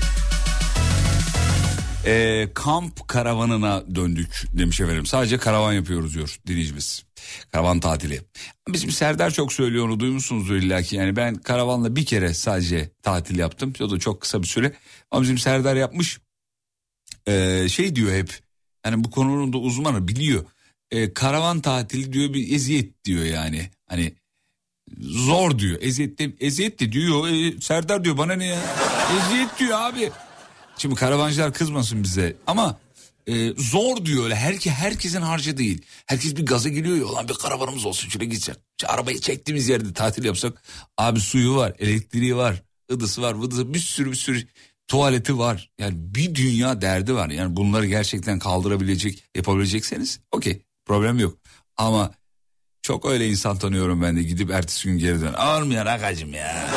Speaker 3: e, kamp karavanına döndük demiş efendim. Sadece karavan yapıyoruz diyor dinleyicimiz. Karavan tatili. Bizim Serdar çok söylüyor onu duymuşsunuzdur illa ki. Yani ben karavanla bir kere sadece tatil yaptım. O da çok kısa bir süre. Ama bizim Serdar yapmış. E, şey diyor hep. Yani bu konunun da uzmanı biliyor. E, karavan tatili diyor bir eziyet diyor yani. Hani zor diyor. Eziyet de, eziyet de diyor. E, Serdar diyor bana ne ya? Eziyet diyor abi. Şimdi karavancılar kızmasın bize ama e, zor diyor öyle. Herke, herkesin harcı değil. Herkes bir gaza geliyor ya lan bir karavanımız olsun şöyle gidecek. Şu arabayı çektiğimiz yerde tatil yapsak. Abi suyu var, elektriği var, ıdısı var, vıdısı bir sürü bir sürü tuvaleti var. Yani bir dünya derdi var. Yani bunları gerçekten kaldırabilecek, yapabilecekseniz okey problem yok. Ama çok öyle insan tanıyorum ben de gidip ertesi gün geri dön. Almayan akacım ya.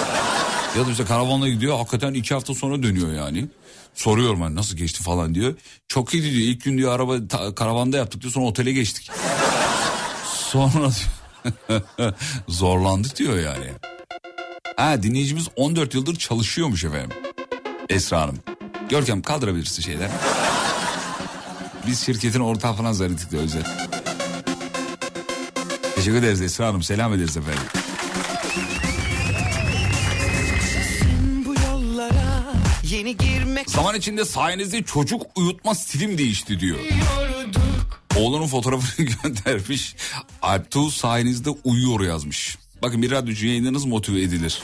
Speaker 3: Ya da işte karavanla gidiyor hakikaten iki hafta sonra dönüyor yani. Soruyorum hani nasıl geçti falan diyor. Çok iyi diyor ilk gün diyor araba ta- karavanda yaptık diyor sonra otele geçtik. Sonra zorlandık diyor yani. Ha dinleyicimiz 14 yıldır çalışıyormuş efendim. Esra Hanım. Görkem kaldırabilirsin şeyler. Biz şirketin ortağı falan zannettik de özel. Teşekkür ederiz Esra Hanım. Selam ederiz efendim.
Speaker 2: Bu yollara girmek
Speaker 3: Zaman içinde sayenizde çocuk uyutma stilim değişti diyor. Oğlunun fotoğrafını göndermiş. Alptuğ sayenizde uyuyor yazmış. Bakın bir radyocu yayında nasıl motive edilir?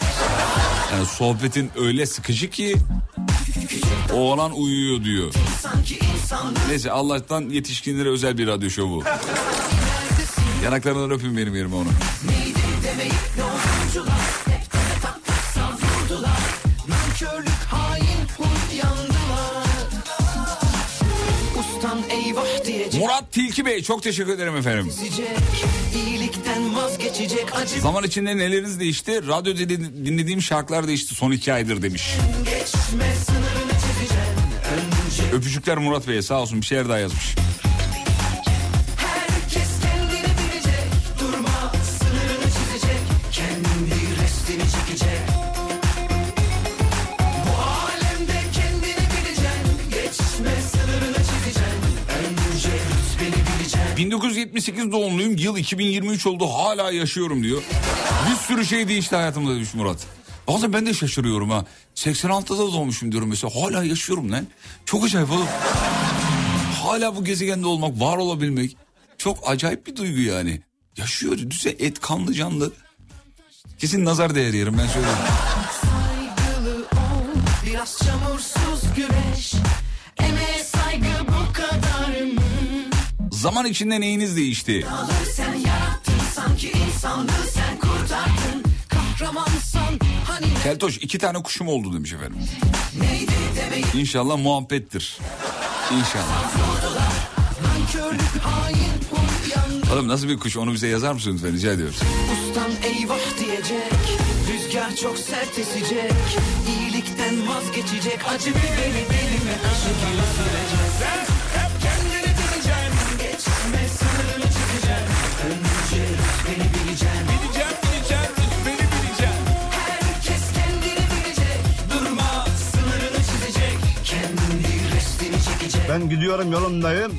Speaker 3: Yani sohbetin öyle sıkıcı ki oğlan uyuyor diyor. Neyse Allah'tan yetişkinlere özel bir radyo şovu. Yanaklarından öpün benim yerime onu. Murat Tilki Bey çok teşekkür ederim efendim.
Speaker 9: acı
Speaker 3: Zaman içinde neleriniz değişti? Radyo dinledi- dinlediğim şarkılar değişti son iki aydır demiş.
Speaker 9: geçme
Speaker 3: Öpücükler Murat Bey'e sağ olsun bir şeyler daha yazmış. 1978 doğumluyum yıl 2023 oldu hala yaşıyorum diyor. Bir sürü şey değişti hayatımda demiş Murat. Bazen ben de şaşırıyorum ha. 86'da doğmuşum diyorum mesela hala yaşıyorum lan. Çok acayip oğlum. Hala bu gezegende olmak, var olabilmek çok acayip bir duygu yani. Yaşıyor, düze et kanlı canlı. Kesin nazar değer yerim ben söyleyeyim.
Speaker 9: Saygılı ol biraz çamursuz güreş Emeğe
Speaker 3: Zaman içinde neyiniz değişti?
Speaker 9: Sen yarattın sanki insanlığı sen kurtardın Kahramansan hani
Speaker 3: Keltoş iki tane kuşum oldu demiş efendim.
Speaker 9: neydi demeyi
Speaker 3: İnşallah muhabbettir. İnşallah. Oğlum nasıl bir kuş onu bize yazar mısın lütfen rica ediyoruz.
Speaker 9: Ustan eyvah diyecek Rüzgar çok sert esecek İyilikten vazgeçecek Acı biberi belime aşıkla sürecek
Speaker 8: Ben gidiyorum yolumdayım.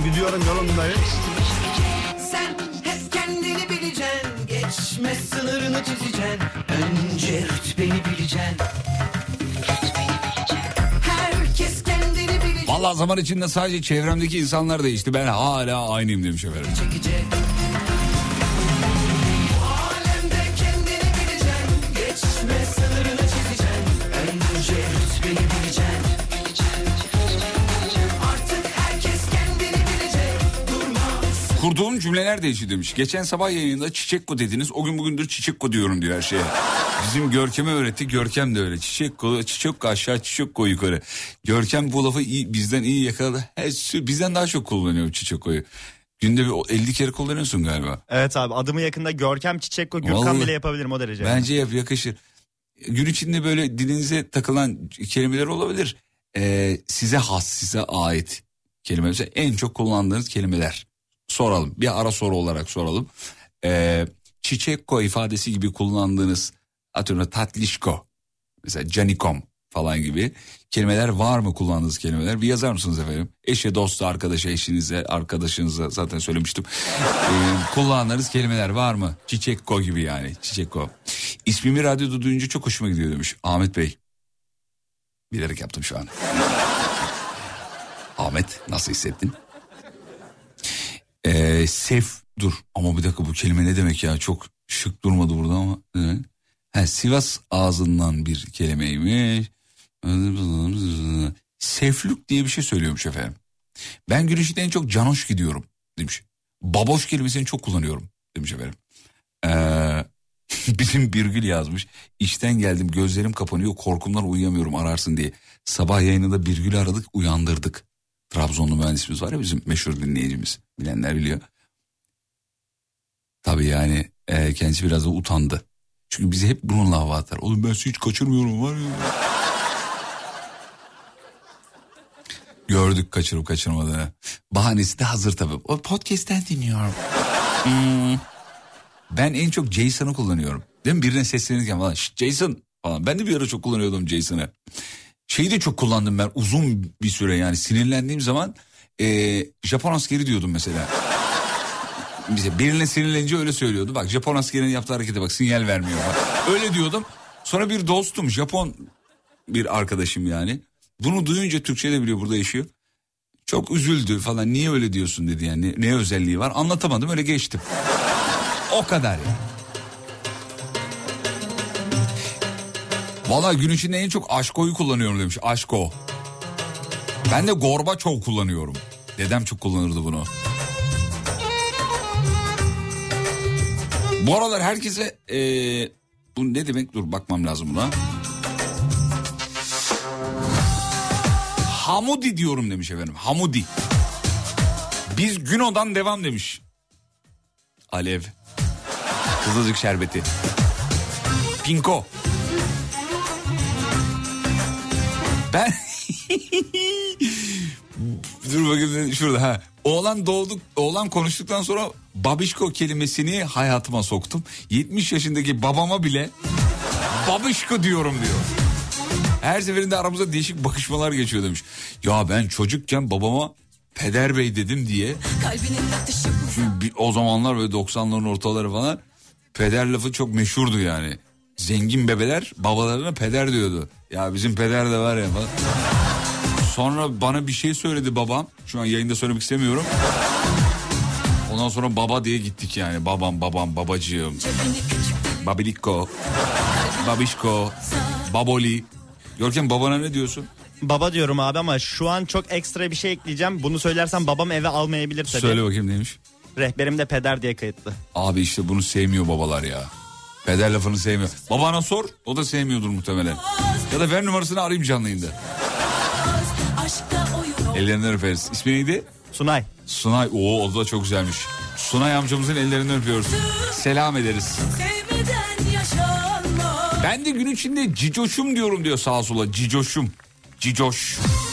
Speaker 8: Ben gidiyorum yolumdayım.
Speaker 9: Sen hep kendini bileceksin Geçme sınırını çizeceksin Önce rütbeni bileceksin Herkes kendini bilecek
Speaker 3: Vallahi zaman içinde sadece çevremdeki insanlar değişti. Ben hala aynıyım demiş efendim.
Speaker 9: çekecek
Speaker 3: Kurduğum cümleler değişti demiş. Geçen sabah yayında çiçekko dediniz. O gün bugündür çiçekko diyorum diyor her şeye. Bizim Görkem'e öğretti. Görkem de öyle. Çiçekko, çiçekko aşağı, çiçekko yukarı. Görkem bu lafı iyi, bizden iyi yakaladı. Her, bizden daha çok kullanıyor çiçekkoyu. Günde bir o 50 kere kullanıyorsun galiba.
Speaker 5: Evet abi adımı yakında Görkem Çiçekko Gürkan
Speaker 3: Vallahi.
Speaker 5: bile yapabilirim o derece.
Speaker 3: Bence yap yakışır. Gün içinde böyle dilinize takılan kelimeler olabilir. Ee, size has, size ait kelime. Mesela en çok kullandığınız kelimeler. Soralım. Bir ara soru olarak soralım. Ee, çiçekko ifadesi gibi kullandığınız atıyorum tatlişko. Mesela canikom falan gibi kelimeler var mı kullandığınız kelimeler? Bir yazar mısınız efendim? Eşe, dosta, arkadaşa, eşinize, arkadaşınıza zaten söylemiştim. Ee, kullandığınız kelimeler var mı? Çiçekko gibi yani. Çiçekko. İsmimi radyoda duyunca çok hoşuma gidiyor demiş Ahmet Bey. Bilerek yaptım şu an. Ahmet nasıl hissettin? Ee, sef dur ama bir dakika bu kelime ne demek ya çok şık durmadı burada ama. Evet. Ha, Sivas ağzından bir kelimeymiş. Seflük diye bir şey söylüyormuş efendim. Ben gün içinde en çok canoş gidiyorum demiş. Baboş kelimesini çok kullanıyorum demiş efendim. Ee, bizim Birgül yazmış. İşten geldim gözlerim kapanıyor korkumdan uyuyamıyorum ararsın diye. Sabah yayınında Birgül'ü aradık uyandırdık. Trabzonlu mühendisimiz var ya bizim meşhur dinleyicimiz. Bilenler biliyor. Tabii yani e, kendisi biraz da utandı. Çünkü bizi hep bununla hava atar. Oğlum ben sizi hiç kaçırmıyorum var ya. Gördük kaçırıp kaçırmadığını. Bahanesi de hazır tabii. O podcast'ten dinliyorum. Hmm. Ben en çok Jason'ı kullanıyorum. Değil mi? Birine seslenirken falan. "Şşt, Jason falan. Ben de bir ara çok kullanıyordum Jason'ı. Şeyi de çok kullandım ben uzun bir süre yani sinirlendiğim zaman e, Japon askeri diyordum mesela. Bize birine sinirlenince öyle söylüyordu. Bak Japon askerinin yaptığı harekete bak sinyal vermiyor. Bak. Öyle diyordum. Sonra bir dostum Japon bir arkadaşım yani. Bunu duyunca Türkçe de biliyor burada yaşıyor. Çok üzüldü falan niye öyle diyorsun dedi yani ne, ne özelliği var anlatamadım öyle geçtim. o kadar ya. Valla gün içinde en çok aşkoyu kullanıyorum demiş aşko. Ben de Gorbaçov kullanıyorum. Dedem çok kullanırdı bunu. Bu aralar herkese eee, bu ne demek dur bakmam lazım buna. Hamudi diyorum demiş efendim. Hamudi. Biz Güno'dan devam demiş. Alev. Kızılcık şerbeti. Pinko. Ben Dur bakayım şurada ha. Oğlan doğduk, oğlan konuştuktan sonra babişko kelimesini hayatıma soktum. 70 yaşındaki babama bile babişko diyorum diyor. Her seferinde aramızda değişik bakışmalar geçiyor demiş. Ya ben çocukken babama peder bey dedim diye. Şimdi o zamanlar böyle 90'ların ortaları falan peder lafı çok meşhurdu yani. Zengin bebeler babalarına peder diyordu. Ya bizim peder de var ya falan. Sonra bana bir şey söyledi babam. Şu an yayında söylemek istemiyorum. Ondan sonra baba diye gittik yani. Babam babam babacığım. Babilikko. Babişko. Baboli. Görkem babana ne diyorsun?
Speaker 5: Baba diyorum abi ama şu an çok ekstra bir şey ekleyeceğim. Bunu söylersem babam eve almayabilir tabii.
Speaker 3: Söyle bakayım neymiş.
Speaker 5: Rehberim de peder diye kayıtlı.
Speaker 3: Abi işte bunu sevmiyor babalar ya. Peder lafını sevmiyor. Babana sor o da sevmiyordur muhtemelen. Ya da ver numarasını arayayım canlı yayında. Ellerinden öperiz. İsmi neydi?
Speaker 5: Sunay.
Speaker 3: Sunay. Oo o da çok güzelmiş. Sunay amcamızın ellerinden öpüyoruz. Selam ederiz. Ben de gün içinde cicoşum diyorum diyor sağa sola. Cicoşum. Cicoş.
Speaker 10: Oraları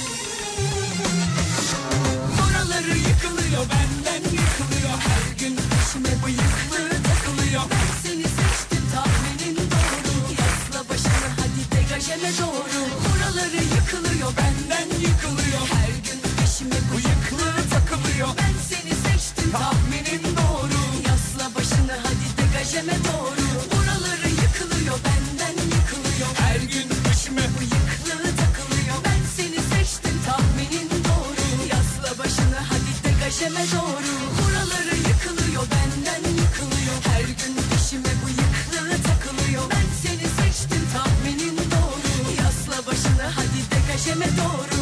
Speaker 10: tahminin doğru. Yasla başını hadi degajeme doğru. Oraları yıkılıyor benden yıkılıyor. Her gün peşime bıyıklı takılıyor. Ben seni seçtim tahminin doğru. Yasla başını hadi degajeme doğru. Buraları yıkılıyor benden yıkılıyor. Her gün peşime bıyıklı takılıyor. Ben seni seçtim tahminin doğru. Yasla başını hadi degajeme doğru.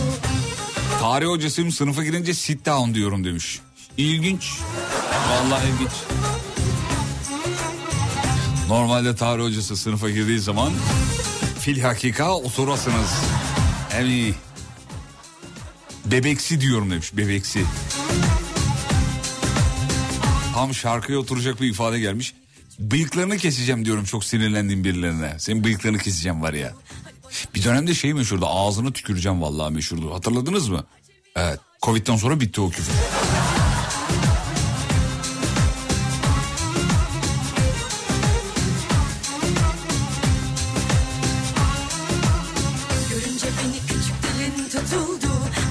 Speaker 3: Tarih hocasıyım sınıfa girince sit down diyorum demiş. İlginç. Vallahi ilginç. Normalde tarih hocası sınıfa girdiği zaman fil hakika oturasınız. Evet. Bebeksi diyorum demiş bebeksi. Tam şarkıya oturacak bir ifade gelmiş. Bıyıklarını keseceğim diyorum çok sinirlendiğim birilerine. Senin bıyıklarını keseceğim var ya. Bir dönemde şey meşhurdu ağzını tüküreceğim vallahi meşhurdu. Hatırladınız mı? Evet. Covid'den sonra bitti o küfür.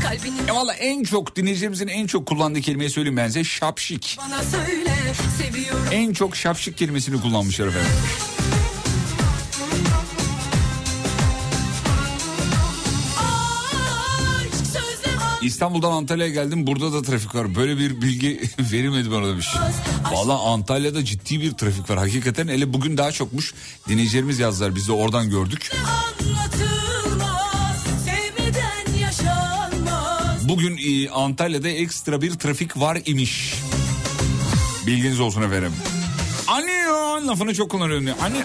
Speaker 10: Kalbinin
Speaker 3: E valla en çok dinleyicilerimizin en çok kullandığı kelimeyi söyleyeyim ben size şapşik.
Speaker 10: bana söyle
Speaker 3: En çok şapşik kelimesini kullanmışlar efendim. İstanbul'dan Antalya'ya geldim burada da trafik var. Böyle bir bilgi verilmedi bana demiş. Valla Antalya'da ciddi bir trafik var. Hakikaten hele bugün daha çokmuş. Dinleyicilerimiz yazdılar biz de oradan gördük.
Speaker 10: anlatılmaz
Speaker 3: Bugün e, Antalya'da ekstra bir trafik var imiş. Bilginiz olsun efendim. Anio lafını çok kullanıyorum. diyor. Ani,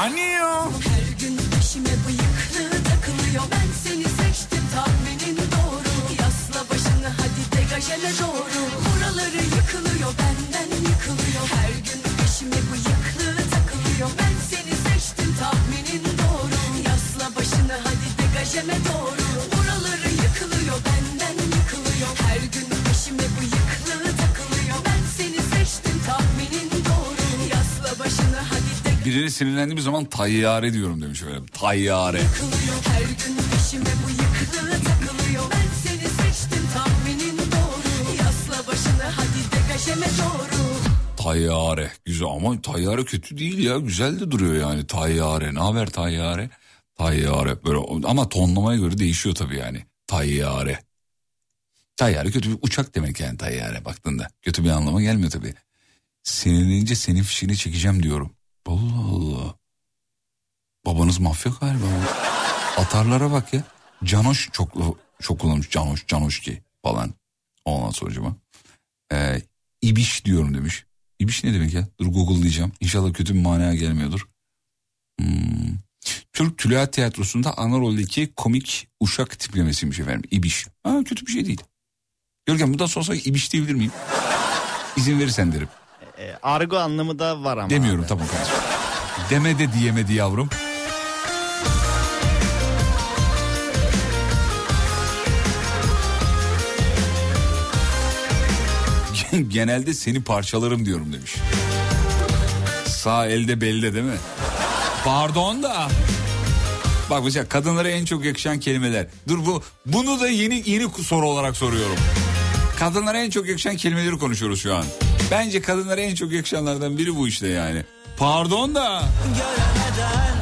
Speaker 3: anio.
Speaker 10: Her gün peşime bıyıklı takılıyor Ben seni seçtim tahminin doğru Yasla başını hadi degajeme doğru Buraları yıkılıyor benden yıkılıyor Her gün peşime bıyıklı takılıyor Ben seni seçtim tahminin doğru Yasla başını hadi degajeme doğru
Speaker 3: Birine sinirlendiğim zaman tayyare diyorum demiş efendim. Tayyare. Tayyare. Güzel ama tayyare kötü değil ya. Güzel de duruyor yani. Tayyare. Ne haber tayyare? Tayyare. Böyle ama tonlamaya göre değişiyor tabii yani. Tayyare. Tayyare kötü bir uçak demek yani tayyare baktığında. Kötü bir anlama gelmiyor tabii. Sinirlenince senin fişini çekeceğim diyorum Allah Allah babanız mafya galiba atarlara bak ya canoş çok çok kullanmış canoş canoş ki falan ondan sonra ee, İbiş diyorum demiş. İbiş ne demek ya? Dur google'layacağım. İnşallah kötü bir manaya gelmiyordur. Hmm. Türk Tülay Tiyatrosu'nda ana roldeki komik uşak tiplemesiymiş efendim. İbiş. Ha, kötü bir şey değil. Görkem bundan sonra İbiş diyebilir miyim? İzin verirsen derim.
Speaker 5: E, argo anlamı da var ama.
Speaker 3: Demiyorum
Speaker 5: abi.
Speaker 3: tamam kardeşim. Deme de diyemedi yavrum. Genelde seni parçalarım diyorum demiş. Sağ elde belde değil mi? Pardon da. Bak mesela kadınlara en çok yakışan kelimeler. Dur bu bunu da yeni yeni soru olarak soruyorum. Kadınlara en çok yakışan kelimeleri konuşuyoruz şu an. Bence kadınlara en çok yakışanlardan biri bu işte yani. Pardon da.
Speaker 2: Göremeden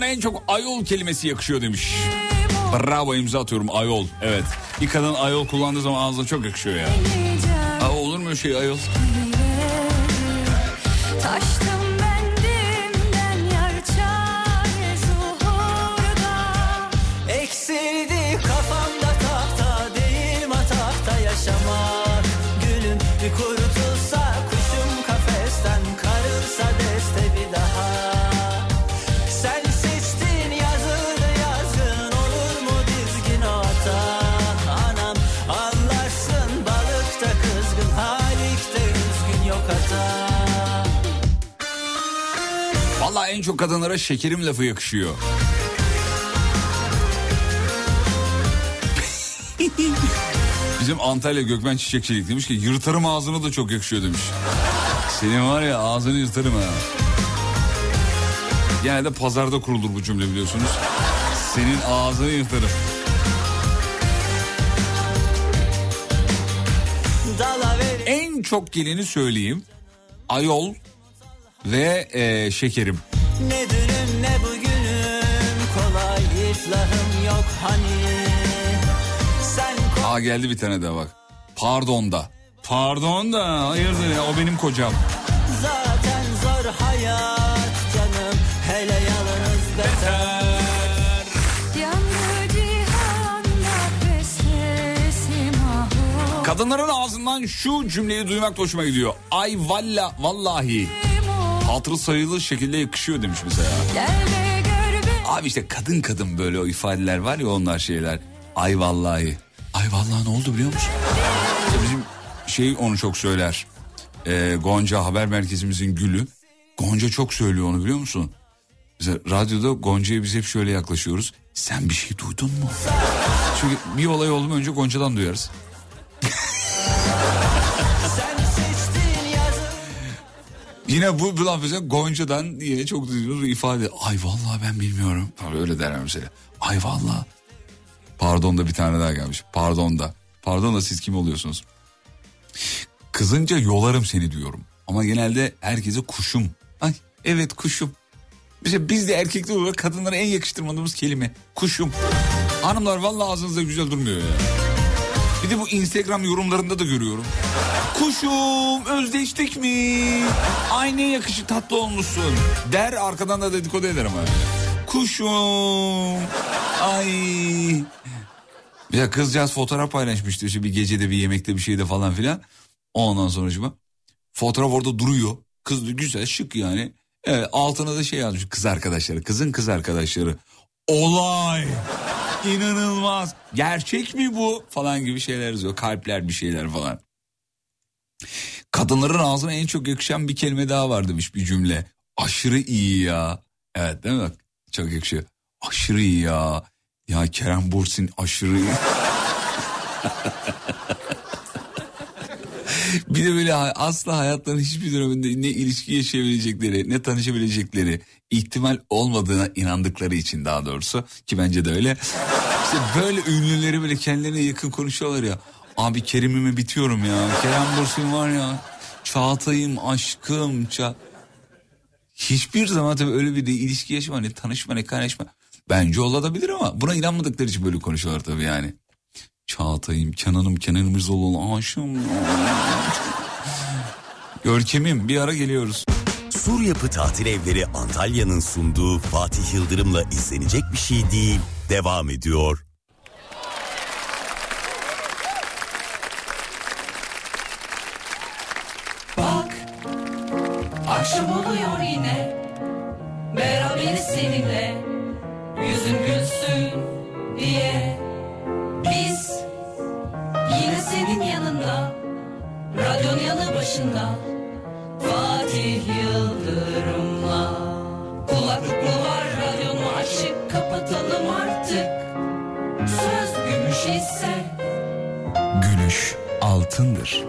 Speaker 3: Kadınlara en çok ayol kelimesi yakışıyor demiş. Bravo imza atıyorum ayol. Evet. Bir kadın ayol kullandığı zaman ağzına çok yakışıyor ya. Aa, olur mu şey ayol? En çok kadınlara şekerim lafı yakışıyor. Bizim Antalya Gökmen Çiçekçilik demiş ki yırtarım ağzını da çok yakışıyor demiş. Senin var ya ağzını yırtarım ha. Genelde pazarda kurulur bu cümle biliyorsunuz. Senin ağzını yırtarım. En çok geleni söyleyeyim. Ayol ve e, şekerim.
Speaker 2: Ne dünüm ne bugünüm kolay iflahım yok hani Sen
Speaker 3: Aa geldi bir tane daha bak. Pardon da. Pardon da hayırdır ya o benim kocam.
Speaker 2: zaten zor hayat canım hele yalnız beter
Speaker 3: Kadınların ağzından şu cümleyi duymak da hoşuma gidiyor. Ay valla vallahi. Hatırı sayılı şekilde yakışıyor demiş
Speaker 11: gör beni
Speaker 3: Abi işte kadın kadın böyle o ifadeler var ya onlar şeyler. Ay vallahi. Ay vallahi ne oldu biliyor musun? İşte bizim şey onu çok söyler. Ee, Gonca haber merkezimizin gülü. Gonca çok söylüyor onu biliyor musun? Mesela radyoda Gonca'ya biz hep şöyle yaklaşıyoruz. Sen bir şey duydun mu? Çünkü bir olay oldu mu önce Gonca'dan duyarız. Yine bu, bu Gonca'dan yine çok duyduğunuz bir ifade. Ay vallahi ben bilmiyorum. Tabii öyle derler mesela. Ay vallahi. Pardon da bir tane daha gelmiş. Pardon da. Pardon da siz kim oluyorsunuz? Kızınca yolarım seni diyorum. Ama genelde herkese kuşum. Ay evet kuşum. Mesela biz de erkekler olarak kadınlara en yakıştırmadığımız kelime. Kuşum. Hanımlar vallahi ağzınızda güzel durmuyor ya. Bir de bu Instagram yorumlarında da görüyorum. Kuşum özdeştik mi? Ay ne yakışık tatlı olmuşsun. Der arkadan da dedikodu eder ama. Kuşum. Ay. Ya kızcağız fotoğraf paylaşmıştı işte bir gecede bir yemekte bir şeyde falan filan. Ondan sonra fotoğraf orada duruyor. Kız güzel şık yani. Evet, altına da şey yazmış kız arkadaşları. Kızın kız arkadaşları. Olay. İnanılmaz. Gerçek mi bu? Falan gibi şeyler yazıyor. Kalpler bir şeyler falan. Kadınların ağzına en çok yakışan bir kelime daha var demiş bir cümle. Aşırı iyi ya. Evet değil mi? Çok yakışıyor. Aşırı iyi ya. Ya Kerem Bursin aşırı iyi. bir de böyle asla hayatlarının hiçbir döneminde ne ilişki yaşayabilecekleri, ne tanışabilecekleri ihtimal olmadığına inandıkları için daha doğrusu ki bence de öyle. İşte böyle ünlüleri böyle kendilerine yakın konuşuyorlar ya. Abi Kerim'ime bitiyorum ya. Kerem Bursin var ya. Çağatay'ım aşkım. Ça Hiçbir zaman tabii öyle bir de ilişki yaşama ne tanışma ne kaynaşma. Bence olabilir ama buna inanmadıkları için böyle konuşuyorlar tabii yani. Çağatay'ım, Kenan'ım, Kenan İmirzalıoğlu, aşığım. Görkem'im bir ara geliyoruz.
Speaker 1: Sur Yapı Tatil Evleri Antalya'nın sunduğu Fatih Yıldırım'la izlenecek bir şey değil. Devam ediyor.
Speaker 2: Bak akşam oluyor yine Beraberiz seninle yanı başında. Fatih Yıldırım'la. Kulaklık mı var radyon mu açık Kapatalım artık. Söz gümüş ise
Speaker 3: Gülüş altındır.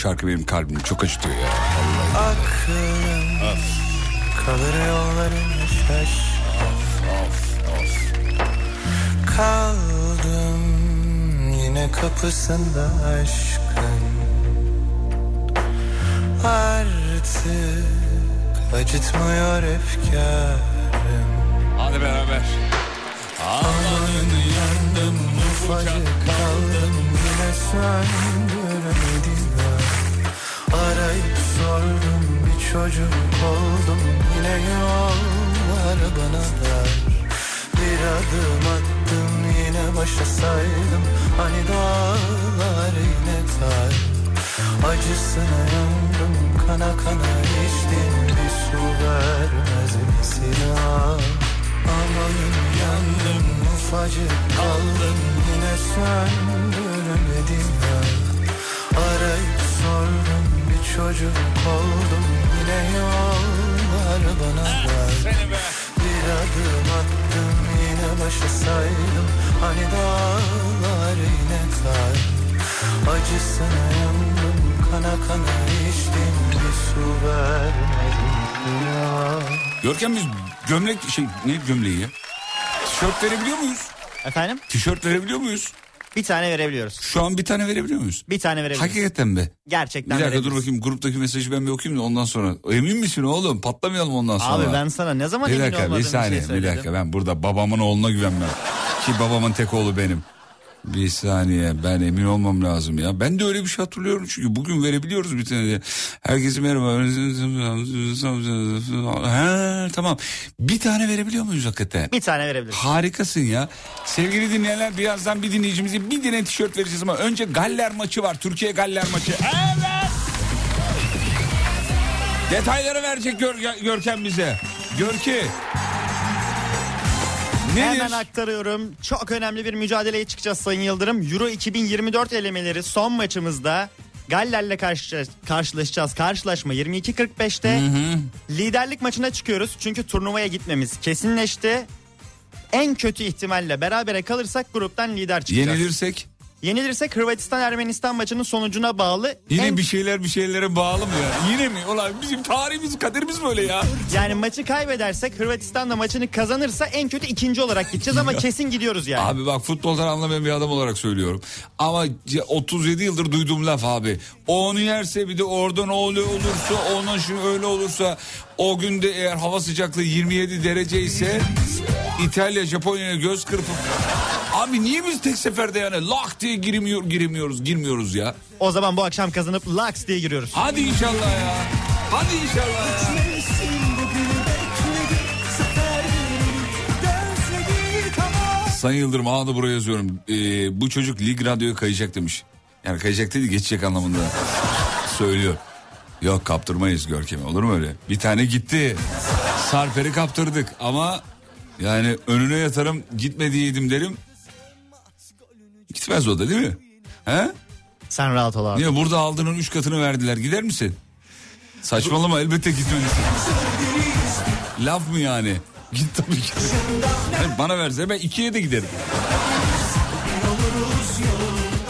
Speaker 3: Şarkı benim kalbimi çok acıtıyor ya.
Speaker 12: Aklım kalır yollarına şaş Kaldım yine kapısında aşkın Artık acıtmıyor efkarım
Speaker 3: Hadi beraber.
Speaker 12: Amanın yandım ufacık kaldım yine söndürmedim sordum bir çocuk oldum. Yine yollar bana dar Bir adım attım yine başa saydım. Hani dağlar yine kar Acısına yandım kana kana içtim. Bir su vermez misin ah Amanın yandım ufacık kaldım. Yine söndüremedim ya Arayıp sordum çocuk oldum yine yollar bana dar Bir adım attım yine başa saydım hani dağlar yine kar Acısına yandım kana kana içtim bir su vermedim ya
Speaker 3: Görkem biz gömlek şey ne gömleği ya? Tişört verebiliyor muyuz?
Speaker 5: Efendim?
Speaker 3: Tişört verebiliyor muyuz?
Speaker 5: Bir tane verebiliyoruz.
Speaker 3: Şu an bir tane verebiliyor muyuz?
Speaker 5: Bir tane verebiliyoruz.
Speaker 3: Hakikaten mi?
Speaker 5: Gerçekten
Speaker 3: Bir dakika dur bakayım gruptaki mesajı ben bir okuyayım da ondan sonra. Emin misin oğlum? Patlamayalım ondan sonra.
Speaker 5: Abi ben sana ne zaman
Speaker 3: bir
Speaker 5: emin
Speaker 3: dakika
Speaker 5: olmadığım
Speaker 3: bir
Speaker 5: bir
Speaker 3: saniye
Speaker 5: şey
Speaker 3: bir
Speaker 5: söyledim.
Speaker 3: dakika ben burada babamın oğluna güvenmem. Ki babamın tek oğlu benim. Bir saniye ben emin olmam lazım ya. Ben de öyle bir şey hatırlıyorum çünkü bugün verebiliyoruz bir tane de. Herkese merhaba. Ha, tamam. Bir tane verebiliyor muyuz hakikaten?
Speaker 5: Bir tane verebiliriz.
Speaker 3: Harikasın ya. Sevgili dinleyenler birazdan bir dinleyicimize bir tane tişört vereceğiz ama önce Galler maçı var. Türkiye Galler maçı. Evet. Detayları verecek Gör- Görkem bize. Görki. Nedir?
Speaker 5: Hemen aktarıyorum. Çok önemli bir mücadeleye çıkacağız Sayın Yıldırım. Euro 2024 elemeleri son maçımızda Galler'le karşı, karşılaşacağız. Karşılaşma 22.45'te. Liderlik maçına çıkıyoruz. Çünkü turnuvaya gitmemiz kesinleşti. En kötü ihtimalle berabere kalırsak gruptan lider çıkacağız.
Speaker 3: Yenilirsek
Speaker 5: Yenilirsek Hırvatistan Ermenistan maçının sonucuna bağlı.
Speaker 3: yine
Speaker 5: en-
Speaker 3: bir şeyler bir şeylere bağlı mı ya? Yine mi? Ulan bizim tarihimiz kaderimiz böyle ya.
Speaker 5: Yani maçı kaybedersek Hırvatistan da maçını kazanırsa en kötü ikinci olarak gideceğiz ama kesin gidiyoruz yani.
Speaker 3: Abi bak futboldan anlamayan bir adam olarak söylüyorum. Ama c- 37 yıldır duyduğum laf abi. O onu yerse bir de oradan öyle olursa ona şu öyle olursa o günde eğer hava sıcaklığı 27 derece ise İtalya Japonya'ya göz kırpıp Abi niye biz tek seferde yani lak diye girmiyor, giremiyoruz girmiyoruz ya.
Speaker 5: O zaman bu akşam kazanıp Lux diye giriyoruz.
Speaker 3: Hadi inşallah ya. Hadi inşallah ya. Sayın Yıldırım ağda buraya yazıyorum. Ee, bu çocuk lig radyoya kayacak demiş. Yani kayacak dedi geçecek anlamında söylüyor. Yok kaptırmayız Görkem'i olur mu öyle? Bir tane gitti. Sarper'i kaptırdık ama yani önüne yatarım gitmediydim derim. Gitmez o da değil mi? He?
Speaker 5: Sen rahat ol abi.
Speaker 3: Niye burada aldığının üç katını verdiler gider misin? Saçmalama elbette gitmelisin. Laf mı yani? Git tabii ki. Yani bana verse ben ikiye de giderim.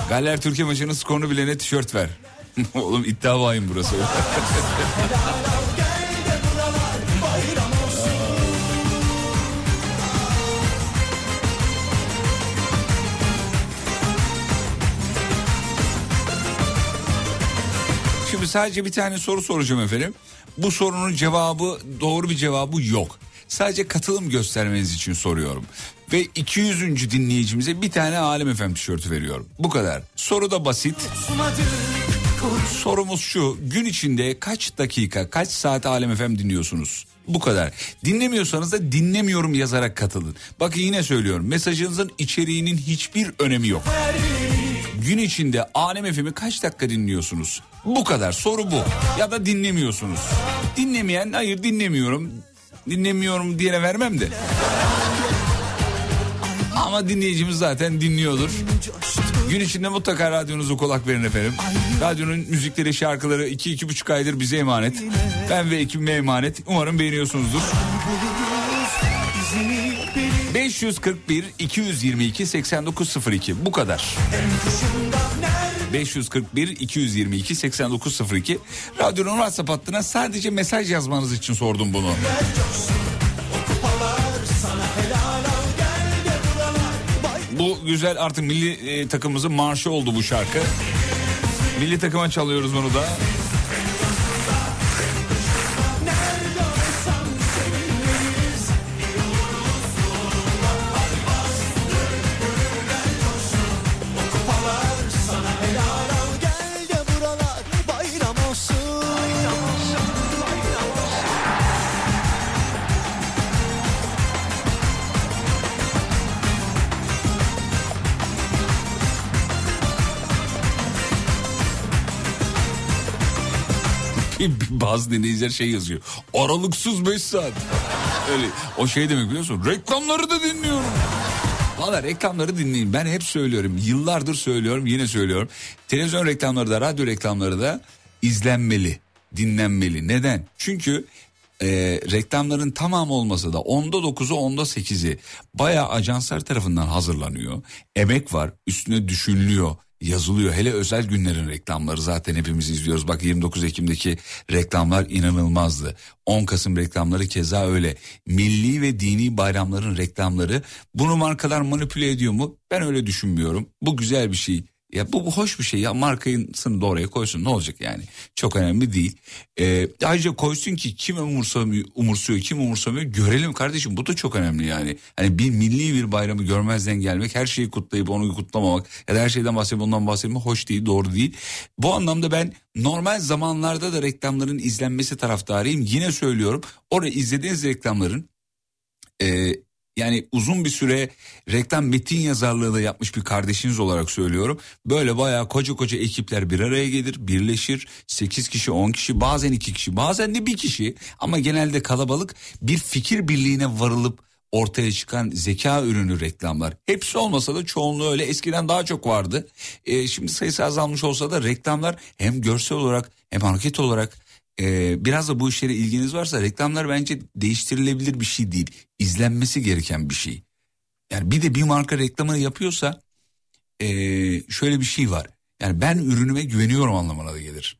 Speaker 3: Galler Türkiye maçının skorunu bilene tişört ver. Oğlum iddia vahim burası. Şimdi sadece bir tane soru soracağım efendim. Bu sorunun cevabı doğru bir cevabı yok. Sadece katılım göstermeniz için soruyorum. Ve 200. dinleyicimize bir tane Alem Efem tişörtü veriyorum. Bu kadar. Soru da basit. Sorumuz şu. Gün içinde kaç dakika, kaç saat Alem Efem dinliyorsunuz? Bu kadar. Dinlemiyorsanız da dinlemiyorum yazarak katılın. Bakın yine söylüyorum. Mesajınızın içeriğinin hiçbir önemi yok. Gün içinde Alem FM'i kaç dakika dinliyorsunuz? Bu kadar soru bu. Ya da dinlemiyorsunuz. Dinlemeyen hayır dinlemiyorum. Dinlemiyorum diyene vermem de. Ama dinleyicimiz zaten dinliyordur. Gün içinde mutlaka radyonuzu kulak verin efendim. Radyonun müzikleri, şarkıları iki iki buçuk aydır bize emanet. Ben ve ekibime emanet. Umarım beğeniyorsunuzdur. 541 222 8902 bu kadar. 541 222 8902 Radyonun WhatsApp hattına sadece mesaj yazmanız için sordum bunu. Bu güzel artık milli e, takımımızın marşı oldu bu şarkı. Milli takıma çalıyoruz bunu da. Bazı dinleyiciler şey yazıyor. Aralıksız 5 saat. Öyle o şey demek biliyorsun. Reklamları da dinliyorum. Valla reklamları dinleyin. Ben hep söylüyorum. Yıllardır söylüyorum yine söylüyorum. Televizyon reklamları da radyo reklamları da izlenmeli. Dinlenmeli. Neden? Çünkü e, reklamların tamamı olmasa da onda dokuzu onda sekizi bayağı ajanslar tarafından hazırlanıyor. Emek var üstüne düşünülüyor. Yazılıyor. Hele özel günlerin reklamları zaten hepimiz izliyoruz. Bak 29 Ekim'deki reklamlar inanılmazdı. 10 Kasım reklamları keza öyle. Milli ve dini bayramların reklamları. Bunu markalar manipüle ediyor mu? Ben öyle düşünmüyorum. Bu güzel bir şey. Ya bu, bu hoş bir şey ya markasını da oraya koysun ne olacak yani çok önemli değil. Ee, ayrıca koysun ki kim umursamıyor, umursuyor kim umursamıyor görelim kardeşim bu da çok önemli yani. Hani bir milli bir bayramı görmezden gelmek her şeyi kutlayıp onu kutlamamak ya da her şeyden bahsedip ondan bahsetmek hoş değil doğru değil. Bu anlamda ben normal zamanlarda da reklamların izlenmesi taraftarıyım yine söylüyorum orada izlediğiniz reklamların e, yani uzun bir süre reklam metin yazarlığı da yapmış bir kardeşiniz olarak söylüyorum. Böyle bayağı koca koca ekipler bir araya gelir, birleşir. 8 kişi, 10 kişi, bazen 2 kişi, bazen de bir kişi ama genelde kalabalık bir fikir birliğine varılıp ortaya çıkan zeka ürünü reklamlar. Hepsi olmasa da çoğunluğu öyle. Eskiden daha çok vardı. Ee, şimdi sayısı azalmış olsa da reklamlar hem görsel olarak hem hareket olarak ee, biraz da bu işlere ilginiz varsa reklamlar bence değiştirilebilir bir şey değil. İzlenmesi gereken bir şey. Yani bir de bir marka reklamını yapıyorsa ee, şöyle bir şey var. Yani ben ürünüme güveniyorum anlamına da gelir.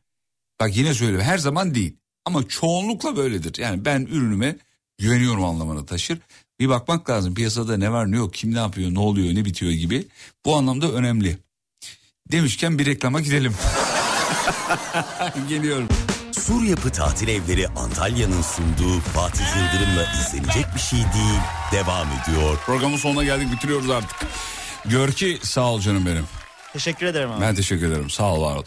Speaker 3: Bak yine söylüyorum her zaman değil ama çoğunlukla böyledir. Yani ben ürünüme güveniyorum anlamına taşır. Bir bakmak lazım piyasada ne var ne yok kim ne yapıyor ne oluyor ne bitiyor gibi. Bu anlamda önemli. Demişken bir reklama gidelim. Geliyorum.
Speaker 1: Sur Yapı Tatil Evleri Antalya'nın sunduğu Fatih Yıldırım'la izlenecek bir şey değil. Devam ediyor.
Speaker 3: Programın sonuna geldik bitiriyoruz artık. Gör ki sağ ol canım benim.
Speaker 5: Teşekkür ederim abi.
Speaker 3: Ben teşekkür ederim. Sağ ol var ol.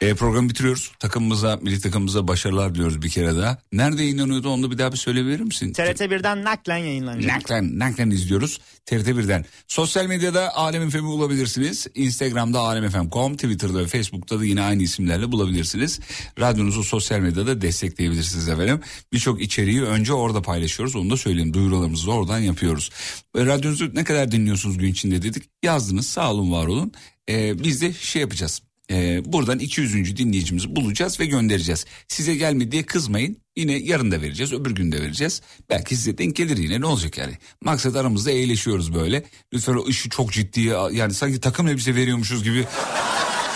Speaker 3: E, programı bitiriyoruz. Takımımıza, milli takımımıza başarılar diliyoruz bir kere daha. Nerede yayınlanıyordu onu bir daha bir söyleyebilir misin?
Speaker 5: TRT 1'den naklen yayınlanacak.
Speaker 3: Naklen, naklen izliyoruz. TRT 1'den. Sosyal medyada Alem FM'i bulabilirsiniz. Instagram'da alemfm.com, Twitter'da ve Facebook'ta da yine aynı isimlerle bulabilirsiniz. Radyonuzu sosyal medyada destekleyebilirsiniz efendim. Birçok içeriği önce orada paylaşıyoruz. Onu da söyleyeyim. Duyurularımızı da oradan yapıyoruz. E, radyonuzu ne kadar dinliyorsunuz gün içinde dedik. Yazdınız sağ olun var olun. E, biz de şey yapacağız. E, buradan 200. dinleyicimizi bulacağız ve göndereceğiz. Size gelmedi diye kızmayın. Yine yarın da vereceğiz, öbür gün de vereceğiz. Belki size denk gelir yine ne olacak yani. Maksat aramızda eğleşiyoruz böyle. Lütfen o işi çok ciddiye yani sanki takım elbise veriyormuşuz gibi.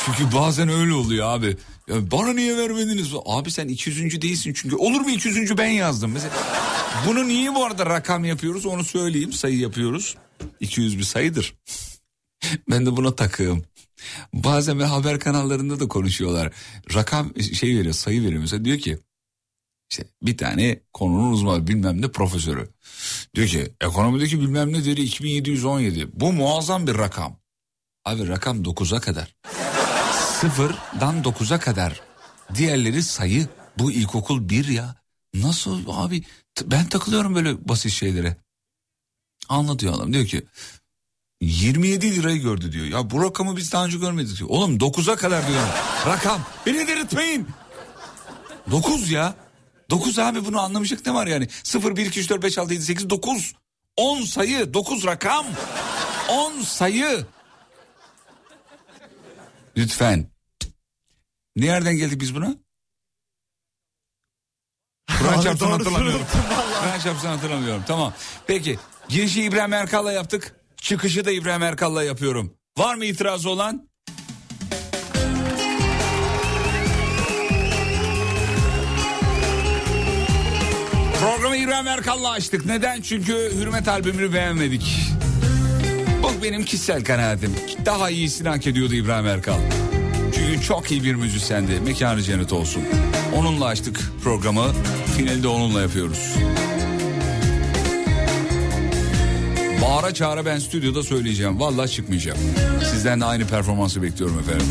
Speaker 3: Çünkü bazen öyle oluyor abi. Ya bana niye vermediniz? Abi sen 200. değilsin çünkü. Olur mu 200. ben yazdım. Mesela bunu niye bu arada rakam yapıyoruz onu söyleyeyim. Sayı yapıyoruz. 200 bir sayıdır. ben de buna takığım. Bazen ve haber kanallarında da konuşuyorlar. Rakam şey veriyor sayı veriyor mesela diyor ki işte bir tane konunun uzmanı bilmem ne profesörü. Diyor ki ekonomideki bilmem ne değeri 2717. Bu muazzam bir rakam. Abi rakam 9'a kadar. Sıfırdan 9'a kadar. Diğerleri sayı. Bu ilkokul bir ya. Nasıl abi? Ben takılıyorum böyle basit şeylere. Anlatıyor adam diyor ki 27 lirayı gördü diyor. Ya bu rakamı biz daha önce görmedik diyor. Oğlum 9'a kadar diyor. Rakam. Beni delirtmeyin. 9 ya. 9 abi bunu anlamayacak ne var yani? 0, 1, 2, 3, 4, 5, 6, 7, 8, 9. 10 sayı. 9 rakam. 10 sayı. Lütfen. Nereden geldik biz buna? Kur'an çarpsın hatırlamıyorum. Kur'an çarpsın hatırlamıyorum. Tamam. Peki. Girişi İbrahim Erkal'la yaptık. Çıkışı da İbrahim Erkal'la yapıyorum. Var mı itirazı olan? Programı İbrahim Erkal'la açtık. Neden? Çünkü Hürmet albümünü beğenmedik. Bu benim kişisel kanaatim. Daha iyisini hak ediyordu İbrahim Erkal. Çünkü çok iyi bir müzisyendi. Mekanı cennet olsun. Onunla açtık programı. Finali de onunla yapıyoruz. Bağıra çağıra ben stüdyoda söyleyeceğim. Vallahi çıkmayacağım. Sizden de aynı performansı bekliyorum efendim.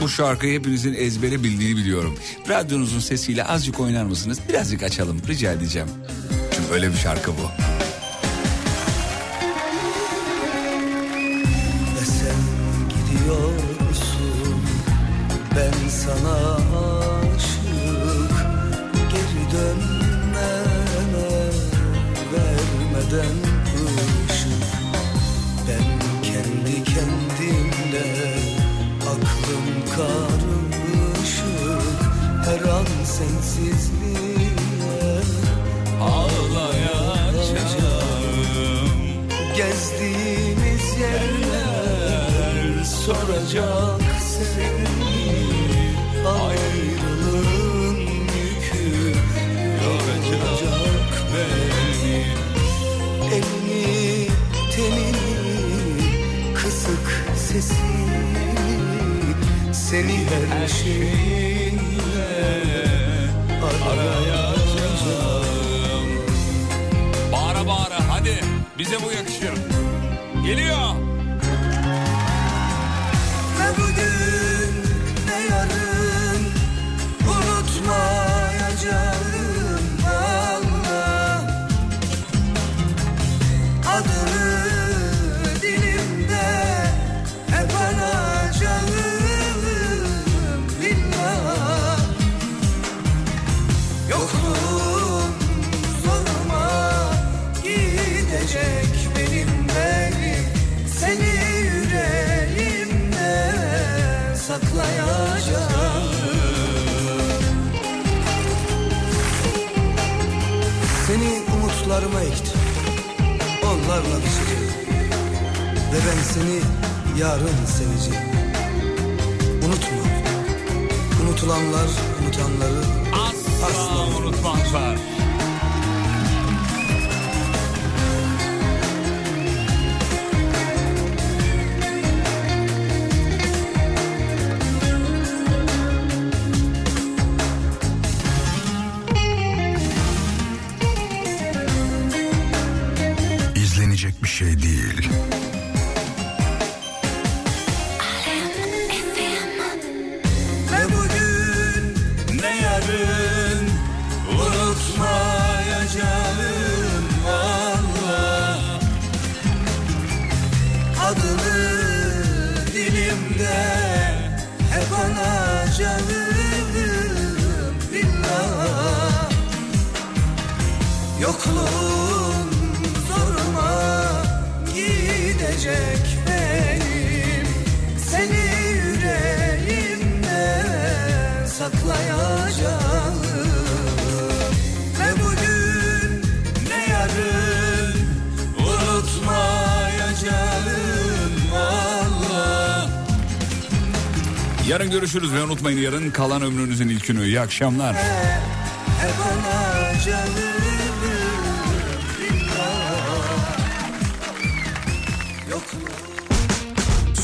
Speaker 3: Bu şarkıyı hepinizin ezbere bildiğini biliyorum. Radyonuzun sesiyle azıcık oynar mısınız? Birazcık açalım rica edeceğim. Çünkü öyle bir şarkı bu.
Speaker 12: Ve sen gidiyorsun Ben sana aşık Geri dönmeme Vermeden ışık Ben kendi kendimle Aklım karışık. Her an sensizliğe
Speaker 3: Ağlayacağım.
Speaker 12: Gezdiğimiz yerler
Speaker 3: soracak sesini Seni her şeyinle arayacağım
Speaker 2: Bağıra bağıra hadi bize bu yakışır. Geliyor.
Speaker 3: Saklayacağım. Seni umutlarıma ektim. Onlarla düşeceğim Ve ben seni yarın seveceğim. Unutma. Unutulanlar unutanları
Speaker 2: Asla unutmazlar. Görüşürüz ve unutmayın yarın kalan ömrünüzün ilk günü. İyi akşamlar.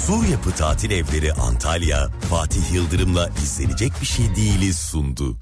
Speaker 1: Sur Yapı Tatil Evleri Antalya, Fatih Yıldırım'la izlenecek bir şey değiliz sundu.